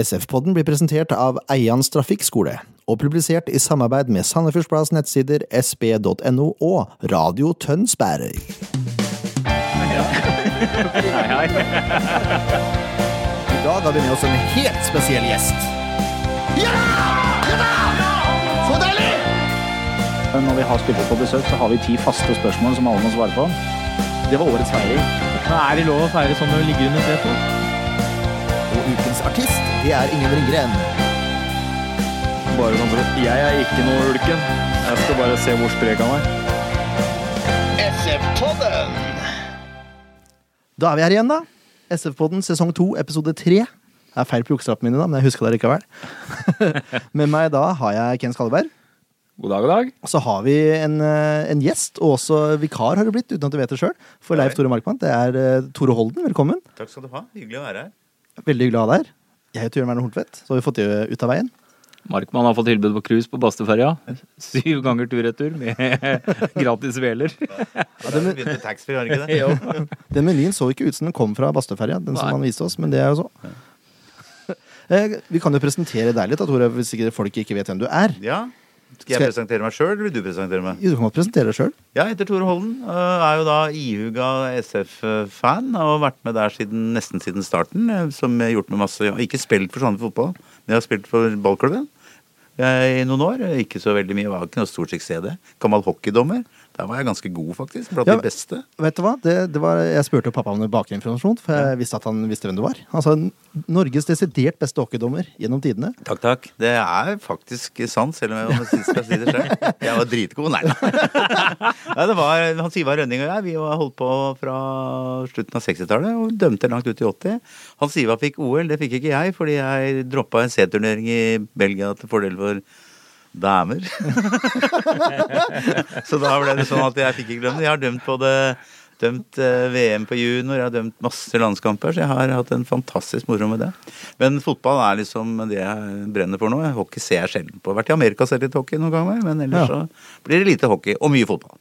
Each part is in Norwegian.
SF-podden blir presentert av Eians trafikkskole og publisert i samarbeid med Sandefjordsplass nettsider sb.no og Radio Tønsberg. I dag har vi med oss en helt spesiell gjest. Når vi har spillere på besøk, så har vi ti faste spørsmål som alle må svare på. Det var årets feiring. Men er det lov å feire sånn når du ligger under setet? Ukens artist, det er Ingen Ringgren. Bare sånn for at Jeg er ikke noe ulken. Jeg skal bare se hvor sprek han er. SF-podden! Da er vi her igjen, da. SF-podden sesong to, episode tre. Det er feil på jukselappene mine, da, men jeg husker det likevel. Med meg da har jeg Ken Skalleberg. God dag, god dag. Så har vi en, eh, en gjest, og også vikar har det blitt, uten at du vet det sjøl, for Leif Tore Markmann. Det er eh, Tore Holden. Velkommen. Takk skal du ha. Hyggelig å være her. Veldig hyggelig å ha deg her. Jeg heter Jørn Werner Horntvedt, så har vi fått det ut av veien. Markmann har fått tilbud på cruise på Bastøferja. Syv ganger tur-retur med gratis veler. Ja, Det den, det? den menyen så ikke ut som den kom fra Bastøferja, den som han viste oss, men det er jo så. Eh, Vi kan jo presentere deg litt, da, Tore, hvis ikke folk ikke vet hvem du er. Ja. Skal jeg presentere meg sjøl, eller vil du presentere meg? Du kan godt presentere deg sjøl. Ja, jeg heter Tore Holden. Er jo da ihuga SF-fan. Har vært med der siden, nesten siden starten. Som jeg har gjort med masse Ikke spilt for Sandefjord fotball, men jeg har spilt for ballklubben i noen år. Ikke så veldig mye, var ikke noe stor suksess det. Gammel hockeydommer. Der var jeg ganske god, faktisk. Blant Ja, de beste. Vet du hva? Det, det var, jeg spurte pappa om bakgrunnsinformasjon, for jeg visste at han visste hvem du var. Han sa Norges desidert beste hockeydommer gjennom tidene. Takk, takk. Det er faktisk sant, selv om jeg sist skal si det selv. Jeg var dritgod. Nei, nei. det var Hans Ivar Rønning og jeg. Vi har holdt på fra slutten av 60-tallet og dømte langt ut i 80. Hans Ivar fikk OL, det fikk ikke jeg, fordi jeg droppa en C-turnering i Belgia til fordel for damer. Så da ble det sånn at jeg fikk ikke glemme det. Jeg har dømt både dømt eh, VM på junior, jeg har dømt masse landskamper, så jeg har hatt en fantastisk moro med det. Men fotball er liksom det jeg brenner for nå. Hockey ser jeg sjelden på. Jeg har vært i Amerika sett litt hockey noen ganger, men ellers Ja. så blir det lite hockey og mye fotball.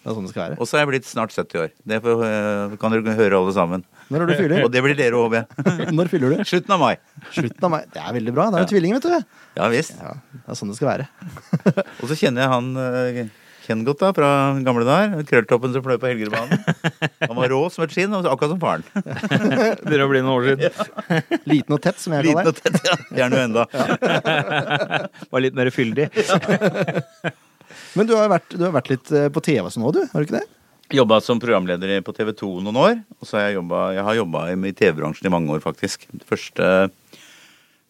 Det er sånn det skal være. Og så er jeg blitt snart 70 år. Det får, eh, kan dere høre alle sammen. Når er du fyller? Og det blir dere òg. Når fyller du? Slutten av mai. Slutten av mai. Det er veldig bra. Det er jo tvilling, vet du. Ja visst. Ja, det er sånn det skal være. Og så kjenner jeg han eh, Ken godt da, fra gamle dager. Krølltoppen som fløy på Helgerbanen. Han var rå som et skinn, akkurat som faren. Begynner å bli noen år siden. Liten og tett, som jeg Liten kaller og det. tett, ja. Gjerne enda. Var litt mer fyldig. Men du har, vært, du har vært litt eh, på TV også sånn òg, du? Har du ikke det? Jobba som programleder på TV 2 noen år. Og så har jeg, jobbet, jeg har jobba i TV-bransjen i mange år, faktisk. Første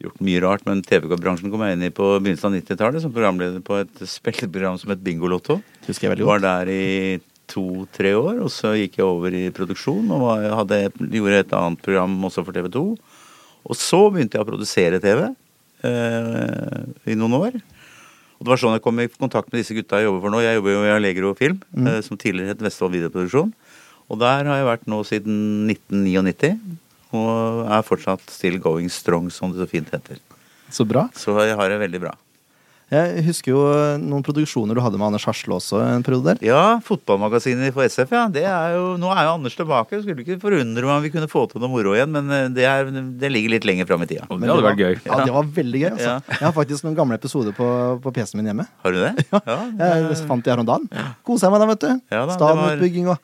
Gjort mye rart, men TV-bransjen kom jeg inn i på begynnelsen av 90-tallet som programleder på et spilleprogram som het Bingolotto. Husker jeg veldig godt. Var der i to-tre år, og så gikk jeg over i produksjon og hadde, gjorde et annet program også for TV 2. Og så begynte jeg å produsere TV eh, i noen år. Og det var sånn jeg kom i kontakt med disse gutta jeg jobber for nå. Jeg jobber jo i Allegro Film, eh, som tidligere het Vestfold Videoproduksjon. Og der har jeg vært nå siden 1999. Og er fortsatt still going strong, som det så fint heter. Så bra. Så jeg har det veldig bra. Jeg husker jo noen produksjoner du hadde med Anders Hasle også en periode der. Ja, fotballmagasinet for SF, ja. Det er jo, nå er jo Anders tilbake. Skulle ikke forundre meg om vi kunne få til noe moro igjen, men eh, det, er, det ligger litt lenger fram i tida. Det hadde vært gøy. Ja, det var veldig gøy. Altså. Ja. Jeg har faktisk noen gamle episoder på, på PC-en min hjemme. Har du det? Ja. Jeg fant de her om dagen. Kosa meg da, vet du. Ja det Stadionutbygging og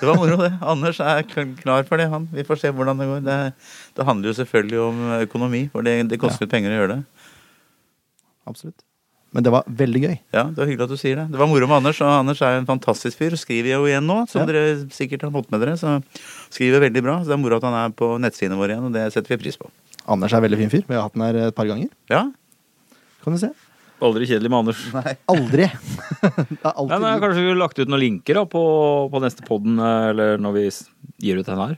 Det var moro, det. Anders er klar for det, han. Vi får se hvordan det går. Det, det handler jo selvfølgelig om økonomi, for det, det koster ja. penger å gjøre det. Absolutt. Men det var veldig gøy. Ja, det var hyggelig at du sier det. Det var moro med Anders, og Anders er en fantastisk fyr. Skriver jo igjen nå, som Ja. dere sikkert har fått med dere. Så skriver veldig bra. Så det er moro at han er på nettsidene våre igjen, og det setter vi pris på. Anders er en veldig fin fyr. Vi har hatt den her et par ganger. Ja, Kan du se. Aldri kjedelig med Anders. Nei, Aldri. det er Ja, men kanskje vi lagt ut noen linker da, på, på neste podden, eh, eller når vi gir ut den her,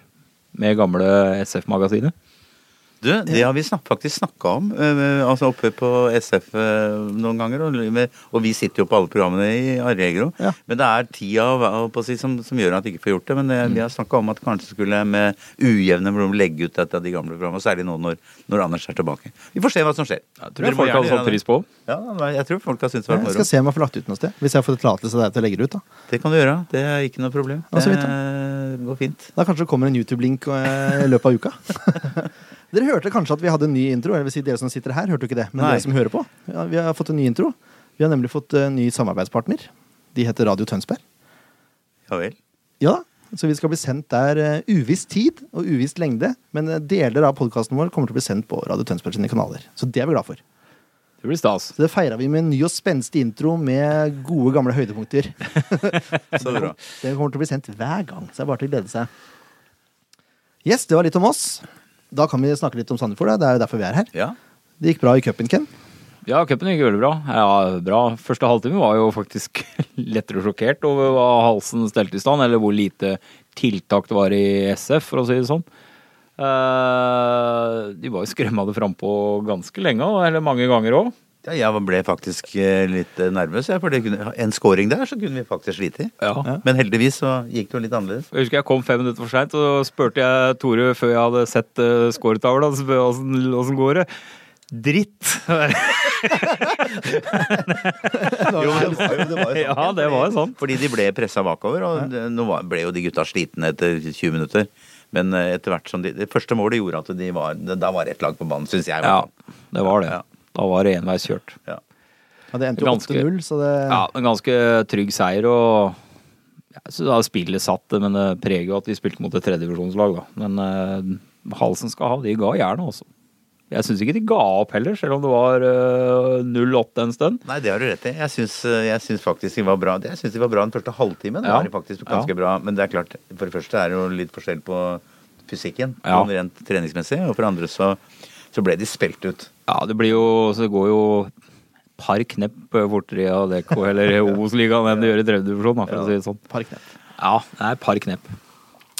med gamle SF-magasinet. Du, det har vi snak faktisk snakka om, uh, altså oppe på SF uh, noen ganger. Og, med, og vi sitter jo på alle programmene i Arregro. Ja. Men det er tida på å si, som, som gjør at vi ikke får gjort det. Men det, vi har snakka om at kanskje skulle med ujevne mellom legge ut et av de gamle programmene. Særlig nå når, når Anders er tilbake. Vi får se hva som skjer. Jeg tror folk har satt pris på. Ja, jeg tror folk har syntes det var moro. Jeg skal se om jeg får lagt ut noe sted. Hvis jeg får tillatelse deg til å legge det ut. da. Det kan du gjøre. Det er ikke noe problem. Ja, Det går fint. Da kanskje det kommer en YouTube-link eh, i løpet av uka. Dere hørte kanskje at vi hadde en ny intro. Jeg vil si Dere som sitter her, hørte jo ikke det. Men Nei. dere som hører på, ja, vi har fått en ny intro. Vi har nemlig fått en ny samarbeidspartner. De heter Radio Tønsberg. Ja vel. Ja, så vi skal bli sendt der uh, uviss tid og uviss lengde. Men eh, deler av podkasten vår kommer til å bli sendt på Radio Tønsberg sine kanaler. Så det er vi glad for. Det blir stas. Så det feira vi med en ny og spenstig intro med gode, gamle høydepunkter. Så bra. Det kommer til å bli sendt hver gang, så det er bare til å glede seg. Yes, det var litt om oss. Da kan vi snakke litt om Sandefjord. Det er jo derfor vi er her. Ja. Det gikk bra i cupen, Ken. Ja, cupen gikk veldig bra. Ja, bra. Første halvtime var jo faktisk lettere sjokkert over hva halsen stelte i stand, eller hvor lite tiltak det var i SF, for å si det sånn. Eh, de var jo skremmende frampå ganske lenge, eller mange ganger òg. Ja, jeg ble faktisk eh, litt eh, nervøs, Ja, for det kunne, en scoring der så kunne vi faktisk slite i. Ja. Men heldigvis så gikk det jo litt annerledes. Jeg husker jeg kom fem minutter for seint, og spurte jeg Tore før jeg hadde sett uh, scoretavla, så åssen går det. Dritt. Jo, det var jo, det var jo sånn. ja, det var jo sånn. Fordi de ble pressa bakover, og nå ble jo de gutta slitne etter 20 minutter. Men eh, etter hvert som de, det første målet gjorde at de var Da var ett lag på banen, syns jeg. Ja, det var det. Ja. Da var det enveiskjørt. Ja. Ja, det endte jo 8-0, så det Ja, en ganske trygg seier, og så da spillet satt, det, men det preger jo at vi spilte mot et tredjevisjonslag. Men uh, Halsen skal ha, de ga jernet også. Jeg syns ikke de ga opp heller, selv om det var uh, 0-8 en stund. Nei, det har du rett i. Jeg syns, eh, faktisk de var bra. Jeg syns de var bra den første halvtimen. Ja. var de faktisk ganske Ja. bra. Men det er klart, for det første er det jo litt forskjell på fysikken, Ja. sånn rent treningsmessig. Og for det andre så, så ble de spilt ut. Ja, det blir jo Så det går jo par knepp fortere i Adecco eller Obos-ligaen enn det gjør i tredjedivisjon, for å si det sånn. par knepp. Ja, det er par knepp.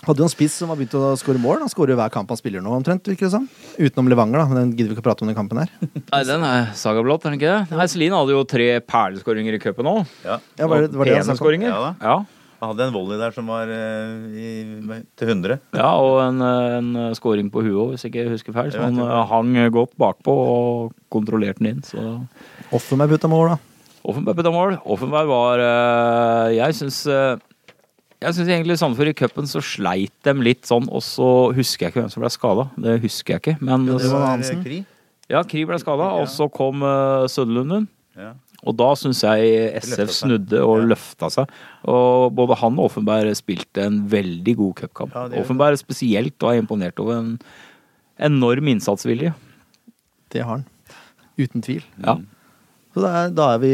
Hadde jo en spiss som har begynt å skåre mål. Han skårer hver kamp han spiller nå, omtrent. virker det som. Utenom Levanger, da. Men den gidder vi ikke å prate om den kampen her. Nei, den er sagablått, er den ikke det? Nei, Selin hadde jo tre perleskåringer i cupen òg. Ja. Ja, var det, var det han snakket om? Ja da. Ja. Han hadde en volley der som var eh, i, til 100. Ja, og en, en scoring på huet òg, hvis ikke husker feil. Så han eh, hang godt bakpå og kontrollerte den inn. Så Offenberg putta mål, da. Offenberg putta mål. Offenberg var eh, Jeg syns eh, jeg syns egentlig Sandefjord i cupen så sleit dem litt sånn, og så husker jeg ikke hvem som ble skada. Det husker jeg ikke. Men det var var Hansen. Kri. ja, Kri ble skada, og så kom uh, Søderlund inn. Ja. Og da syns jeg SF snudde og Ja. løfta seg. Og både han og Offenberg spilte en veldig god cupkamp. Ja, Offenberg spesielt var imponert over en enorm innsatsvilje. Det har han. Uten tvil. Ja. Så er, da er vi,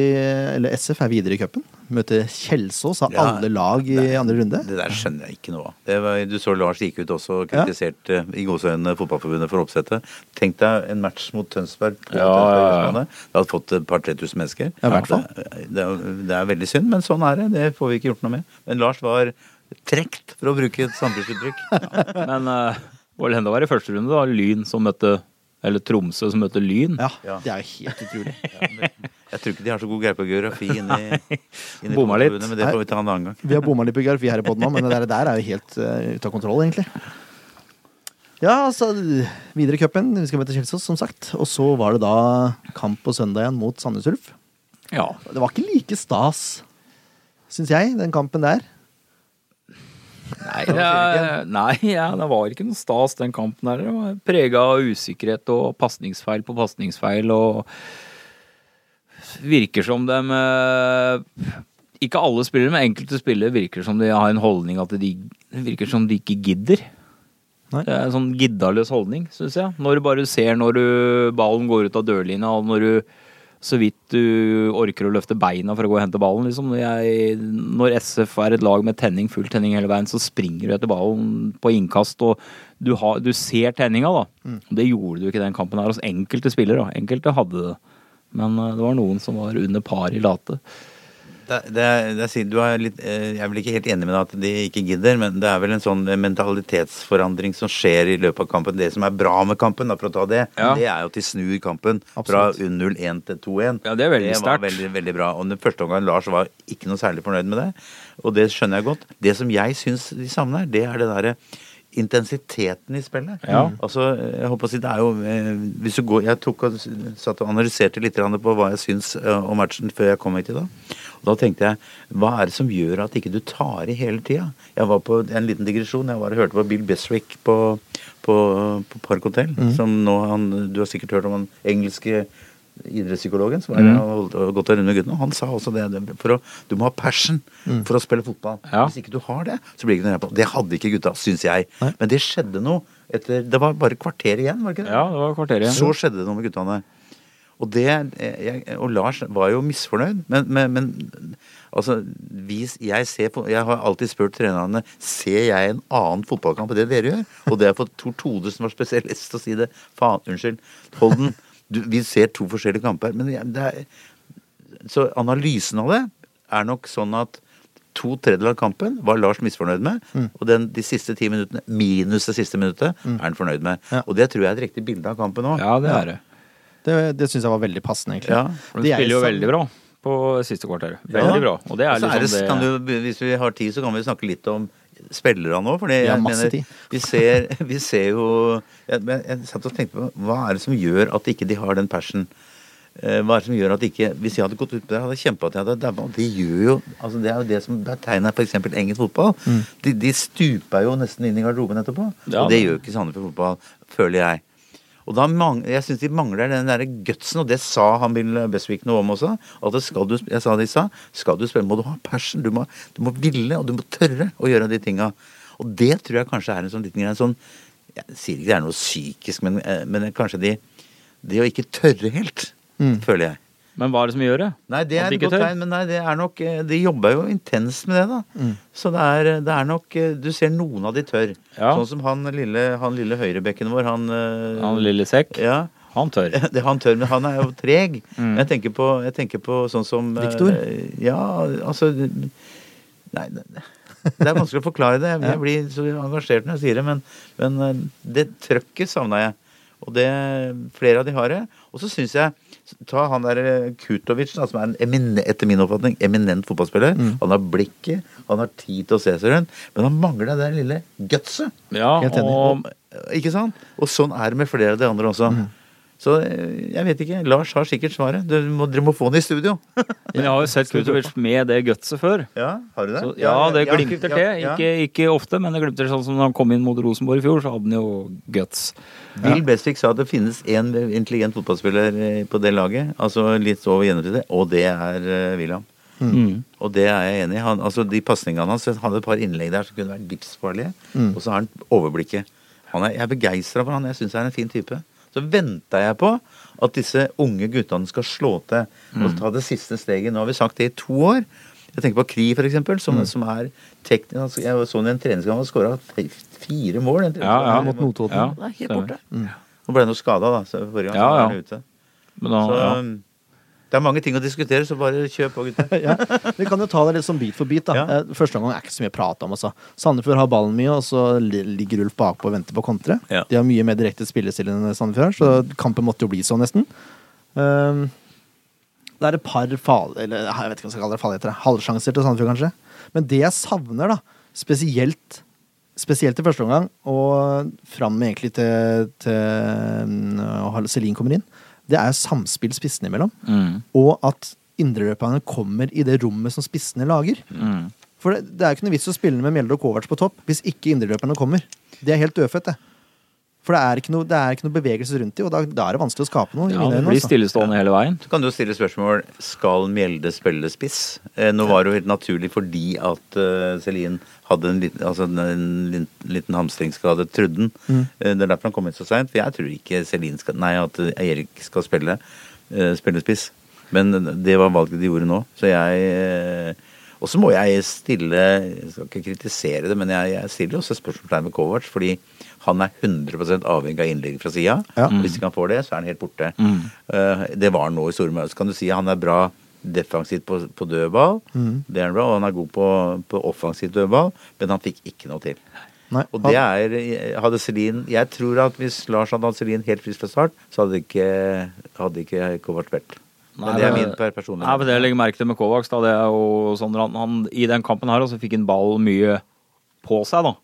eller SF er videre i cupen. Møter Kjelsås av Ja, alle lag i nei, andre runde. Det der skjønner jeg ikke noe av. Du så Lars gikk ut også og kritiserte i gåseøynene Fotballforbundet for oppsettet. Tenk deg en match mot Tønsberg på Ja, ja, ja. Det hadde fått et par-tre tusen mennesker. Ja, i hvert fall. Det, det, det er veldig synd, men sånn er det. Det får vi ikke gjort noe med. Men Lars var trekt, for å bruke et samfunnsuttrykk. Men uh, det var i første runde, da. Lyn som møtte Eller Tromsø som møter Lyn. Ja, Ja. det er jo helt utrolig. Jeg tror ikke de har så god greie på geografi inni, inni Bomma litt. Men det får vi ta en annen gang. Vi har bomma litt på geografi her i poden òg, men det der, der er jo helt uh, ute av kontroll, egentlig. Ja, altså Videre i cupen. Vi skal møte Kjelsås, som sagt. Og så var det da kamp på søndag igjen mot Sandnes Ulf. Ja. Det var ikke like stas, syns jeg, den kampen der. Nei, det, nei ja, det var ikke noe stas, den kampen der. Det var prega av usikkerhet og pasningsfeil på pasningsfeil og Virker som dem eh, Ikke alle spillere, men enkelte spillere virker som de har en holdning at de virker som de ikke gidder. Nei. Det er en sånn giddaløs holdning, syns jeg. Når du bare ser når du, ballen går ut av dørlinja, og når du så vidt du orker å løfte beina for å gå og hente ballen. Liksom. Jeg, når SF er et lag med tenning, full tenning hele veien, så springer du etter ballen på innkast, og du, har, du ser tenninga, da. Det gjorde du ikke i den kampen her hos enkelte spillere. Enkelte hadde det. Men eh, det var noen som var under par i late. Det, det, det er, du litt, eh, jeg er vel ikke helt enig med deg at de ikke gidder, men det er vel en sånn mentalitetsforandring som skjer i løpet av kampen. Det som er bra med kampen, da, for å ta det, Ja. det er jo at de snur kampen Absolutt. fra 0-1 til 2-1. Ja, det er veldig Det var sterkt. veldig, veldig bra. Og den første omgangen Lars var ikke noe særlig fornøyd med det, og det skjønner jeg godt. Det som jeg syns de savner, det er det derre intensiteten i spillet. Ja. Altså, jeg håper å si, det er jo eh, hvis du går, Jeg tok og satt og analyserte litt på hva jeg syns eh, om matchen før jeg kom hit i dag. Og da tenkte jeg, hva er det som gjør at ikke du tar i hele tida? Jeg var på en liten digresjon. Jeg var og hørte på Bill Beswick på, på, på Park Hotel. Som nå han, Du har sikkert hørt om han engelske idrettspsykologen som er, Mm. har gått rundt med guttene. Han sa også det. å, du må ha passion for å spille fotball. Ja. Hvis ikke du har det, så blir det ikke noe på. Det hadde ikke gutta, syns jeg. Nei. Men det skjedde noe etter Det var bare kvarter igjen, var det ikke det? Ja, det var kvarter igjen. Så skjedde det noe med guttene. Og, det, jeg, og Lars var jo misfornøyd, men, men, men altså, vi, jeg, ser på, jeg har alltid spurt trenerne Ser jeg en annen fotballkamp enn det dere gjør. Og det har fått Tor Tode, som var spesialist, til å si det. Faen, unnskyld. Holden, du, vi ser to forskjellige kamper. Men det er, så analysen av det er nok sånn at to tredjedeler av kampen var Lars misfornøyd med. Og den, de siste ti minuttene, minus det siste minuttet, er han fornøyd med. Ja. Og det tror jeg er et riktig bilde av kampen òg. Ja, det er det. Det, det syns jeg var veldig passende, egentlig. Ja, De spiller jo veldig bra på siste kvarter. Veldig Ja. bra. Og det er liksom det, det kan du, Hvis vi har tid, så kan vi snakke litt om spillere nå. Fordi jeg mener, tid. vi ser, vi ser jo jeg, men jeg satt og tenkte på hva er det som gjør at ikke de har den passion? Eh, Hva er det som gjør at ikke Hvis jeg hadde gått ut på det, hadde jeg kjempa at jeg hadde daua. De gjør jo altså Det er jo det som betegner f.eks. engelsk fotball. Mm. De, de stuper jo nesten inn i garderoben etterpå. Ja, og det det- gjør jo ikke Sandefjord fotball, føler jeg. Og da mang, Jeg syns de mangler den der gutsen, og det sa han Bill Besvik noe om også. At det skal du, jeg sa det i stad, skal du spille, må du ha passion. Du må, du må ville, og du må tørre å gjøre de tinga. Og det tror jeg kanskje er en sånn liten greie. Sånn, jeg sier ikke det er noe psykisk, men, eh, men kanskje de Det å ikke tørre helt, føler jeg. Men hva er det som gjør det? Nei, det er et godt tegn, men nei, det er nok eh, De jobber jo intenst med det, da. Så det er, det er nok eh, Du ser noen av de tør. Ja. Sånn som han lille, han lille høyrebekken vår, han eh, Han lille sekk, Ja. han tør. Det han tør, men han er jo treg. Mm. Jeg, tenker på, jeg tenker på sånn som Viktor? Ja, altså Nei, det, det er vanskelig å forklare det. Jeg, jeg blir så engasjert når jeg sier det, men, men det trøkket savna jeg. Og det, flere av de har det. Og så syns jeg Ta han der eh, Kutovic, da, som er en emine, etter min oppfatning eminent fotballspiller. Mm. Han har blikket, han har tid til å se seg rundt, men han mangler det der lille gutset. Ja, og Ikke sant? Og sånn er det med flere av de andre også. Så eh, jeg vet ikke. Lars har sikkert svaret. Dere må, dere må få han i studio. Jeg har jo sett Kutovic med det gutset før. Ja, har du det? Så, ja, det ja, glimter til. Ikke, ikke ofte, men det glimter til sånn som da han kom inn mot Rosenborg i fjor, så hadde han jo guts. Bill Besvik sa at det finnes én intelligent fotballspiller eh, på det laget. Altså litt over gjennomsnittet, og det er eh, William. Mm. Og det er jeg enig i. Han, altså, de pasningene hans Han hadde et par innlegg der som kunne vært livsfarlige. Mm. Og så har han overblikket. Han er, jeg er begeistra for han. Jeg syns han er en fin type. Så venta jeg på at disse unge guttene skal slå til Mm. og ta det siste steget. Nå har vi sagt det i to år. Jeg tenker på Kri, for eksempel, som, Mm. som er teknisk Jeg så ham i en treningskamp og skåra fire mål. en Ja, ja. Mot Notodden. Ja, er helt borte. Mm. Nå ble han jo skada, da. Så forrige gang Ja, så var ja. han ute. Men da, Så ja. Det er mange ting å diskutere, så bare kjør på, gutter. ja. Vi kan jo ta det litt sånn bit for bit. da Ja. Eh, Første omgang er ikke så mye å prate om. Altså. Sandefjord har ballen mye, og så ligger Ulf bakpå og venter på kontre. Ja. De har mye mer direkte spillestil enn Sandefjord, så kampen måtte jo bli sånn, nesten. Um, det er et par fal... Eller jeg vet ikke hva jeg skal kalle det. Falligheter. Halvsjanser til Sandefjord, kanskje. Men det jeg savner, da, spesielt Spesielt i første omgang, og fram egentlig til, til um, Celine kommer inn, det er samspill spissene imellom Mm. og at indreløperne kommer i det rommet som spissene lager. Mm. For det, det er jo ikke noe vits å spille med Mjelde og Kovac på topp hvis ikke indreløperne kommer. Det er helt dødfødt, det. For det er ikke noe, det er ikke noe bevegelse rundt dem, og da, da er det vanskelig å skape noe. ja, det blir altså. stillestående hele veien. Så kan du jo stille spørsmål skal Mjelde spille spiss. Eh, nå var det jo helt naturlig fordi at uh, Celine hadde en liten, altså en liten, liten hamstringsskade, trodde han. Mm. Eh, det er derfor han kom inn så seint. For jeg tror ikke Celine skal, nei, at Erik skal spille, eh, spille spiss. Men det var valget de gjorde nå. Så jeg eh, Og så må jeg stille Jeg skal ikke kritisere det, men jeg, jeg stiller også spørsmålstegn ved Kovac, fordi han er 100 avhengig av innlegg fra sida. Ja. Hvis ikke han får det, så er han helt borte. Mm. Uh, det var han nå i Stormøy. Så kan du si han er bra defensivt på, på dødball. Mm. Det er han bra, og han er god på, på offensivt dødball, men han fikk ikke noe til. Nei, Og det er hadde Celine, Jeg tror at hvis Lars hadde hatt Celine helt frisk fra start, så hadde ikke, hadde ikke Kovac spilt. Men det er min personlige Nei, men det jeg legger merke til med Kovacs, da, det er jo sånn han, han I den kampen her også fikk han ball mye på seg, da.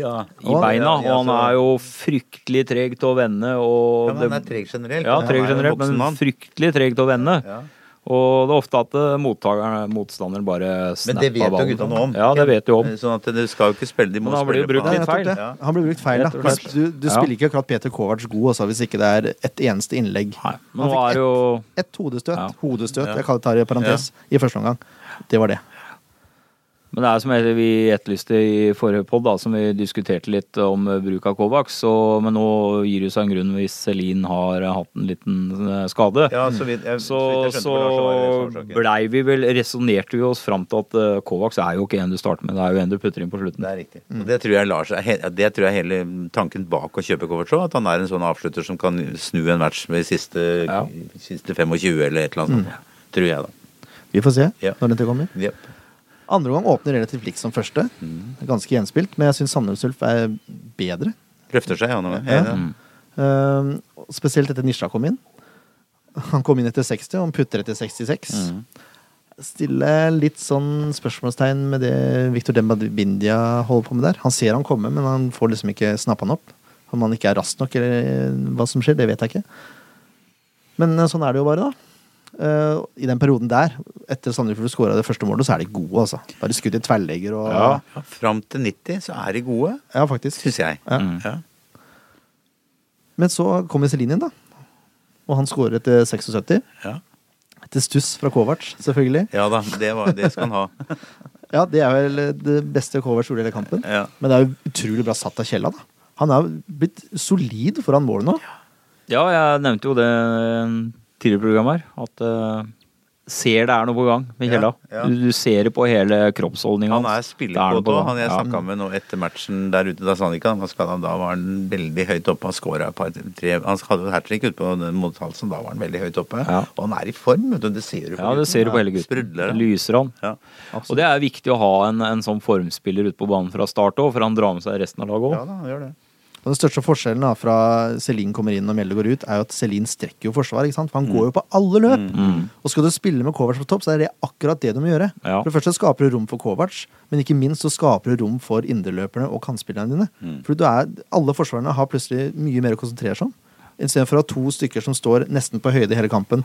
Ja. i beina. Ja, ja, Og han er jo fryktelig treg til å vende. Og Ja, men han er treg generelt. Ja, treg er generelt, men fryktelig treg til å vende. Ja. Og det er ofte at eh, mottakeren, motstanderen bare Men snapper det vet jo ballen. gutta noe om. Ja, det vet de om. Sånn at du skal jo ikke spille De må Men han blir jo spille brukt litt feil. Ja. Han blir brukt feil, da. Du, du Ja. spiller ikke akkurat Peter Kovac god også, hvis ikke det er et eneste innlegg. Nei, men Han nå fikk er det jo Et hodestøt. Ja. Hodestøt, Ja. jeg kaller det i parentes, i første omgang. Det var det. Men det er som vi etterlyste i forrige pod, som vi diskuterte litt om bruk av Kovac. Så, men nå gir det seg en grunn hvis Celine har hatt en liten eh, skade. Ja, så vidt, jeg, Så, så, så blei vi vel Resonnerte vi oss fram til at eh, Kovacs er jo ikke en du starter med, det er jo en du putter inn på slutten. Det er riktig. Mm. det tror jeg Lars det tror jeg hele tanken bak å kjøpe Kovac òg. At han er en sånn avslutter som kan snu en match med de siste, Ja. siste 25 eller et eller annet sånt. Tror jeg, da. Vi får se Ja. når den tid kommer. Yep. Andre gang åpner relativt likt som første. Ganske gjenspilt, men jeg syns Sandnes Ulf er bedre. Løfter seg, ja. Ja. Mm. Uh, spesielt etter Nisha kom inn. Han kom inn etter 60, og han putter etter 66. Stille litt sånn spørsmålstegn med det Victor Dembabindia holder på med der. Han ser han komme, men han får liksom ikke snappa han opp. Om han ikke er rask nok, eller hva som skjer, det vet jeg ikke. Men eh, sånn er det jo bare, da. Eh, I den perioden der, etter Sandefjord skåra det første målet, så er de gode, altså. Da de skutt i tverrlegger og Ja. Ja, Fram til 90 så er de gode, Ja, faktisk. syns jeg. Ja. Mm. Ja. Men så kommer Celine inn, da. Og han skårer etter 76. Ja. Etter stuss fra Kovac, selvfølgelig. ja da, det, var, det skal han ha. Ja, det er vel det beste Kovac gjorde i hele kampen. Ja. Men det er jo utrolig bra satt av Kjella, da. Han er jo blitt solid foran målet nå. Ja, jeg nevnte jo det tidligere program her, at uh, ser det er noe på gang med Ja, Kjella. ja. Du, du ser det på hele kroppsholdninga Han er spillerkåt er òg. Han jeg Ja. snakka med nå etter matchen der ute da sa han ikke han da var han veldig høyt oppe. Han skåra et par tre Han hadde jo hat trick utpå den mot halsen, da var han veldig høyt oppe. Ja. Og han er i form, vet du. Det ser du på Ja, det ser du på hele gutten. Sprudler. Lyser han. Ja. Og det er viktig å ha en, en sånn formspiller ute på banen fra start òg, for han drar med seg resten av laget ja òg. da, han gjør det. Og Den største forskjellen da, fra Celine kommer inn og Mjelde går ut, er jo at Celine strekker jo forsvar. ikke sant? For han går jo på alle løp. Mm. Og skal du spille med Kovac på topp, så er det akkurat det du må gjøre. Ja. For det første skaper du rom for Kovac, men ikke minst så skaper du rom for indreløperne og kantspillerne dine. Mm. For du er, alle forsvarerne har plutselig mye mer å konsentrere seg om. Istedenfor å ha to stykker som står nesten på høyde hele kampen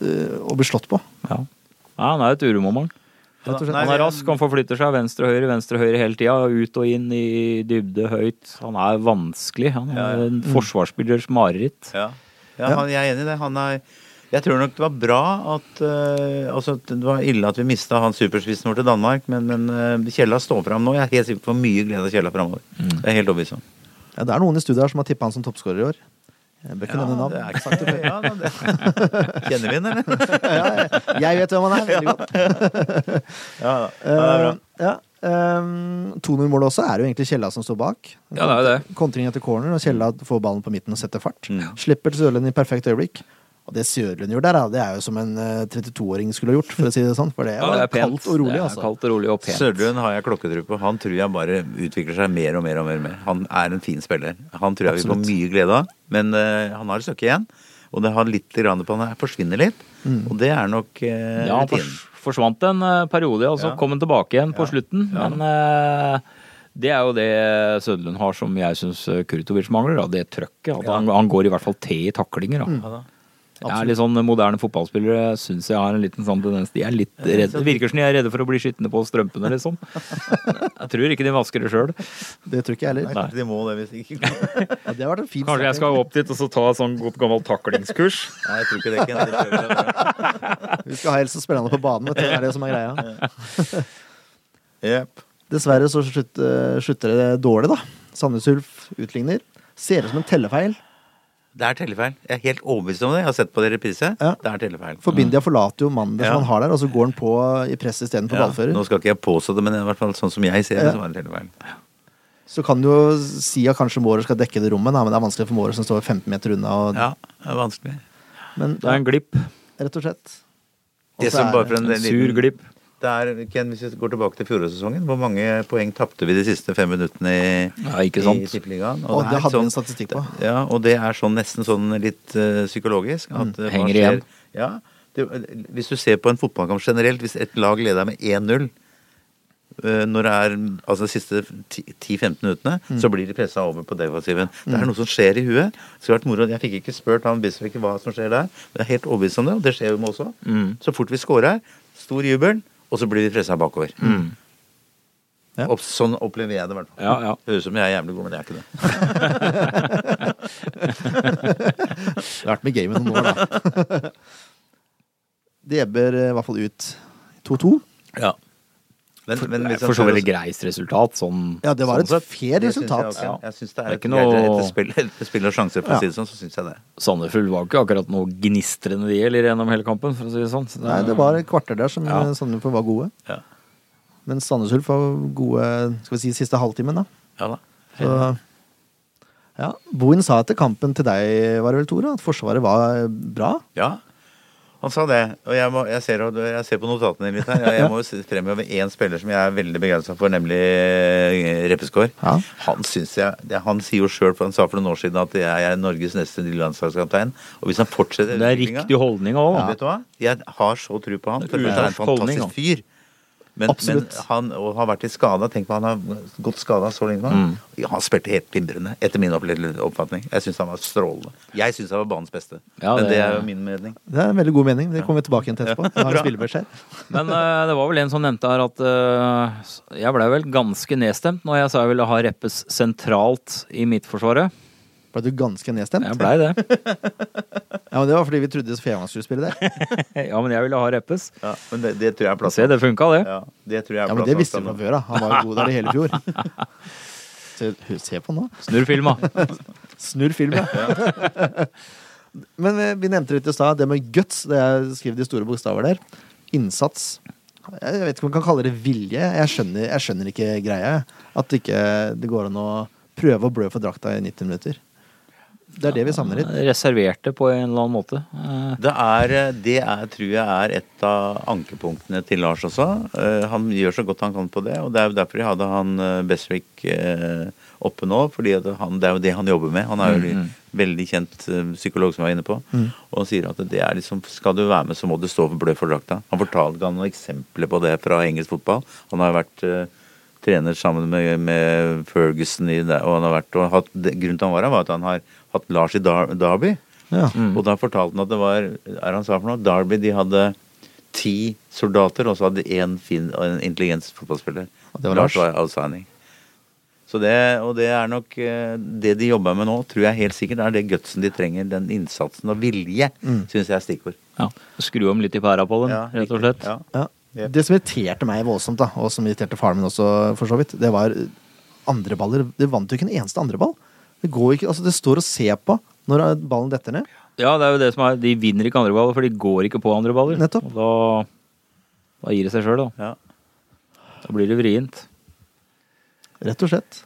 øh, og blir slått på. Ja. ja, han er et uromoment. Rett og slett. Nei, Han er rask, han forflytter seg venstre og høyre, venstre og høyre hele tida. Ut og inn i dybde, høyt. Han er vanskelig. Han er ja. en forsvarsspillers mareritt. Ja, ja, Ja. Han, jeg er enig i det. Han er jeg tror nok det var bra at uh, altså, Det var ille at vi mista han superspissen vår til Danmark, men, men uh, Kjella står fram nå. Jeg er helt sikker på mye glede av Kjella framover. Mm. Det er helt overbevist om. Ja, det er noen i studiet her som har tippa han som toppskårer i år. Jeg bør ikke nevne navn. det er ikke sagt det før. Ja, det. Kjenner vi den, eller? ja, jeg, vet hvem han er veldig godt. Ja, ja, det er bra. Eh, ja. Um, 2-0-målet også er jo egentlig Kjella som står bak. Ja, det er det. Kontring etter corner, og Kjella får ballen på midten og setter fart. Mm. Slipper til Sørlund i perfekt øyeblikk. Og det Sørlund gjør der, det er jo som en eh, 32-åring skulle ha gjort, for å si det sånn. For det Ja, det er pent. kaldt og rolig, Det er altså. Kaldt og rolig og pent. Sørlund har jeg klokketro på. Han tror jeg bare utvikler seg mer og mer og mer. og mer. Han er en fin spiller. Han tror jeg vi får mye glede av. Men eh, han har et stykke igjen. Og det har litt grann på han forsvinner litt. Og det er nok uh, Ja, han fors forsvant en eh, periode, og så Ja. kom han tilbake igjen på Ja. slutten. Men eh, det er jo det Søderlund har som jeg syns Kurtovic mangler. Da. Det trøkket. At han, han går i hvert fall til i taklinger. Da. Ja, da. Jeg er litt sånn Moderne fotballspillere syns jeg har en liten sånn tendens De er litt redde. Det virker som de er redde for å bli skitne på strømpene, liksom. Jeg tror ikke de vasker det sjøl. Det tror ikke jeg heller. Nei, de må det hvis ikke Ja, det har vært en fin Kanskje jeg skal opp dit og så ta et sånn godt gammelt taklingskurs. Nei, jeg tror ikke det. Ken. Det. Vi skal ha helst så spennende på banen, vet du. Det er det som er greia. Yep. Dessverre så slutter, slutter det dårlig, da. Sandnes Ulf utligner. Ser ut som en tellefeil. Det er tellefeil. Jeg er helt overbevist om det. Jeg har sett på det i reprise. Ja. Det er tellefeil. For Bindia forlater jo mannen Ja. som han har der, og så går han på i press istedenfor Ja, ballfører. nå skal ikke jeg påstå det, men i hvert fall sånn som jeg ser det, så var det tellefeil. Så kan du jo si at kanskje Mårer skal dekke det rommet, da, men det er vanskelig for Mårer som står 15 meter unna. Og, Ja, det er vanskelig. Men Det er en glipp. rett og slett. Og Det som er bare for en, En sur glipp. Det er, Ken, hvis vi går tilbake til fjorårssesongen, hvor mange poeng tapte vi de siste fem minuttene i, Ja, ikke sant? i Tippeligaen? Og det det hadde vi en sånn- statistikk på. Ja, og det er sånn nesten sånn litt uh, psykologisk. At, mm, hva Henger skjer- igjen. Ja. Det, hvis du ser på en fotballkamp generelt, hvis et lag leder med 1-0 eh, når det er altså de siste 10-15 minuttene, så blir de pressa over på defensiven. Det er noe som skjer i huet. Det moro. Jeg fikk ikke spurt han Bisvik hva som skjer der, men jeg er helt overbevist om det, og det skjer jo med også. Så fort vi scorer, stor jubel, og så blir de pressa bakover. Ja. Opp, sånn opplever jeg det, i hvert fall. Ja, ja. Høres ut som jeg er jævlig god, men jeg er ikke det. Det har vært med gamet noen år, da. Det ebber eh, i hvert fall ut 2-2. Ja. Men, men Det er for så vidt et greit resultat, sånn Ja, det var sånn et fair resultat. jeg. Ja. Jeg syns det Det er et noe- etter spill, etter spill og sjanser, for Ja. å si det sånn, så syns jeg det. Sandefjord var ikke akkurat noe gnistrende de eller gjennom hele kampen, for å si det sånn. Så Nei, det var et kvarter der som Ja. ja. Sandefjord var gode. Ja, Men Sandnes Ulf var gode skal vi si, siste halvtimen, da. ja da. Så, ja. Bohin sa etter kampen til deg, var det vel, Tore, at Forsvaret var bra. Ja, han sa det. Og jeg, må, jeg, ser, jeg ser på notatene litt her. Jeg, må jo fremheve én spiller som jeg er veldig begeistra for, nemlig eh, Reppeskår. Ja. Han jeg, han sier jo sjøl, for han sa for noen år siden at jeg er Norges neste nye landslagskaptein. Og hvis han fortsetter Det er riktig holdning òg. Ja. Jeg har så tro på han. For Det er en utenlandsk holdning, fantastisk fyr. Men, men han og har vært i skada. Tenk på han har gått skada så lenge. nå. Mm. Han spilte helt glimrende, etter min oppfatning. Jeg syns han var strålende. Jeg syns han var banens beste. Ja, men det- det er jo min mening. Det er en veldig god mening. Det kommer vi tilbake igjen til etterpå. Jeg har en spillebeskjed. Men uh, det var vel en som nevnte her at uh, jeg blei vel ganske nedstemt når jeg sa jeg ville ha Reppes sentralt i Midtforsvaret. Ble du ganske nedstemt? Jeg blei det. Ja, men Det var fordi vi trodde Fevang skulle spille det. Ja, men jeg ville ha Reppes. Ja, men det, det tror jeg er plass Se, det funka, det. Ja, det tror jeg er Ja, men Det visste vi fra før av. Han var jo god der i hele fjor. Se, se på nå. Snurr filma. Snurr film, ja. Men eh, vi nevnte litt i stad, det med guts. Det er skrevet i store bokstaver der. Innsats. Jeg vet ikke om man kan kalle det vilje. Jeg skjønner, jeg skjønner ikke greia. At det ikke det går an å prøve å blø for drakta i 90 minutter. Det er det vi savner litt. Reserverte på en eller annen måte. Eh, Det er, det er, tror jeg er et av ankepunktene til Lars også. Eh, han gjør så godt han kan på det, og det er jo derfor jeg hadde han Beswick Besvik eh, oppe nå. fordi det er jo det han jobber med. Han er jo Mm, mm. veldig kjent eh, psykolog som var inne på. Og han sier at det er liksom, skal du være med, så må du stå for blø for drakta. Han fortalte han noen eksempler på det fra engelsk fotball. Han har vært eh, trener sammen med, med Ferguson i det, og han har vært og hatt, Grunnen til han var her, var at han har hatt Lars i Dar Derby. Ja. Mm. Og da fortalte han at det var er han sa for noe? Derby de hadde ti soldater, og så hadde én fin og en intelligent fotballspiller. Og det var Lars Lars. var outstanding. Så det, og det er nok eh, det de jobber med nå, tror jeg helt sikkert er det gutsen de trenger. Den innsatsen og vilje, Mm. syns jeg er stikkord. ja. Skru om litt i pæra på den, Ja, rett og slett. Ja. Ja. Yep. Det som irriterte meg voldsomt, da, og som irriterte faren min også, for så vidt, det var andre baller. Det vant jo ikke en eneste andre ball. Det går ikke, altså det står og ser på når ballen detter ned. Ja, det er jo det som er De vinner ikke andre baller, for de går ikke på andre baller. Nettopp. Og da, da gir det seg sjøl, da. Ja. Da blir det vrient. Rett og slett.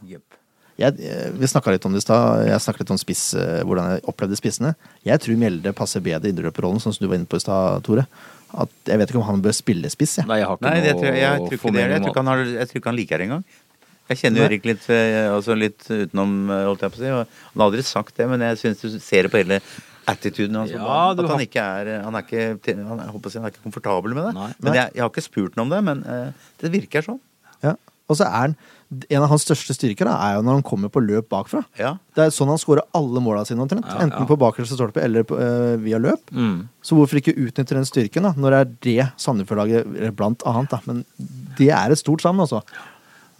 Jeg, eh, vi snakka litt om det i stad. Jeg snakket litt om spiss, eh, hvordan jeg opplevde spissene. Jeg tror Mjelde passer bedre i indreløperrollen, sånn som du var inne på i stad, Tore. At, jeg vet ikke om han bør spille spiss, Ja. Nei, jeg har ikke Nei, det noe tror jeg, jeg tror ikke det. Jeg tror ikke han, har, jeg tror ikke han liker det engang. Jeg kjenner jo Erik litt, eh, altså litt utenom, eh, holdt jeg på å si. Han har aldri sagt det, men jeg syns du ser det på hele attituden hans. Altså, Ja, at han har- ikke er Han er ikke, han, jeg håper å si, han er ikke komfortabel med det. Nei. Men jeg, jeg har ikke spurt ham om det, men uh, det virker sånn. Ja. Og så er han En av hans største styrker da, er jo når han kommer på løp bakfra. Ja. Det er sånn han scorer alle måla sine omtrent. Ja, Enten ja. på bakerste stolpe eller på, øh, via løp. Mm. Så hvorfor ikke utnytte den styrken, da, når det er det Sandefjord-laget Blant annet, da. Men det er et stort savn, altså.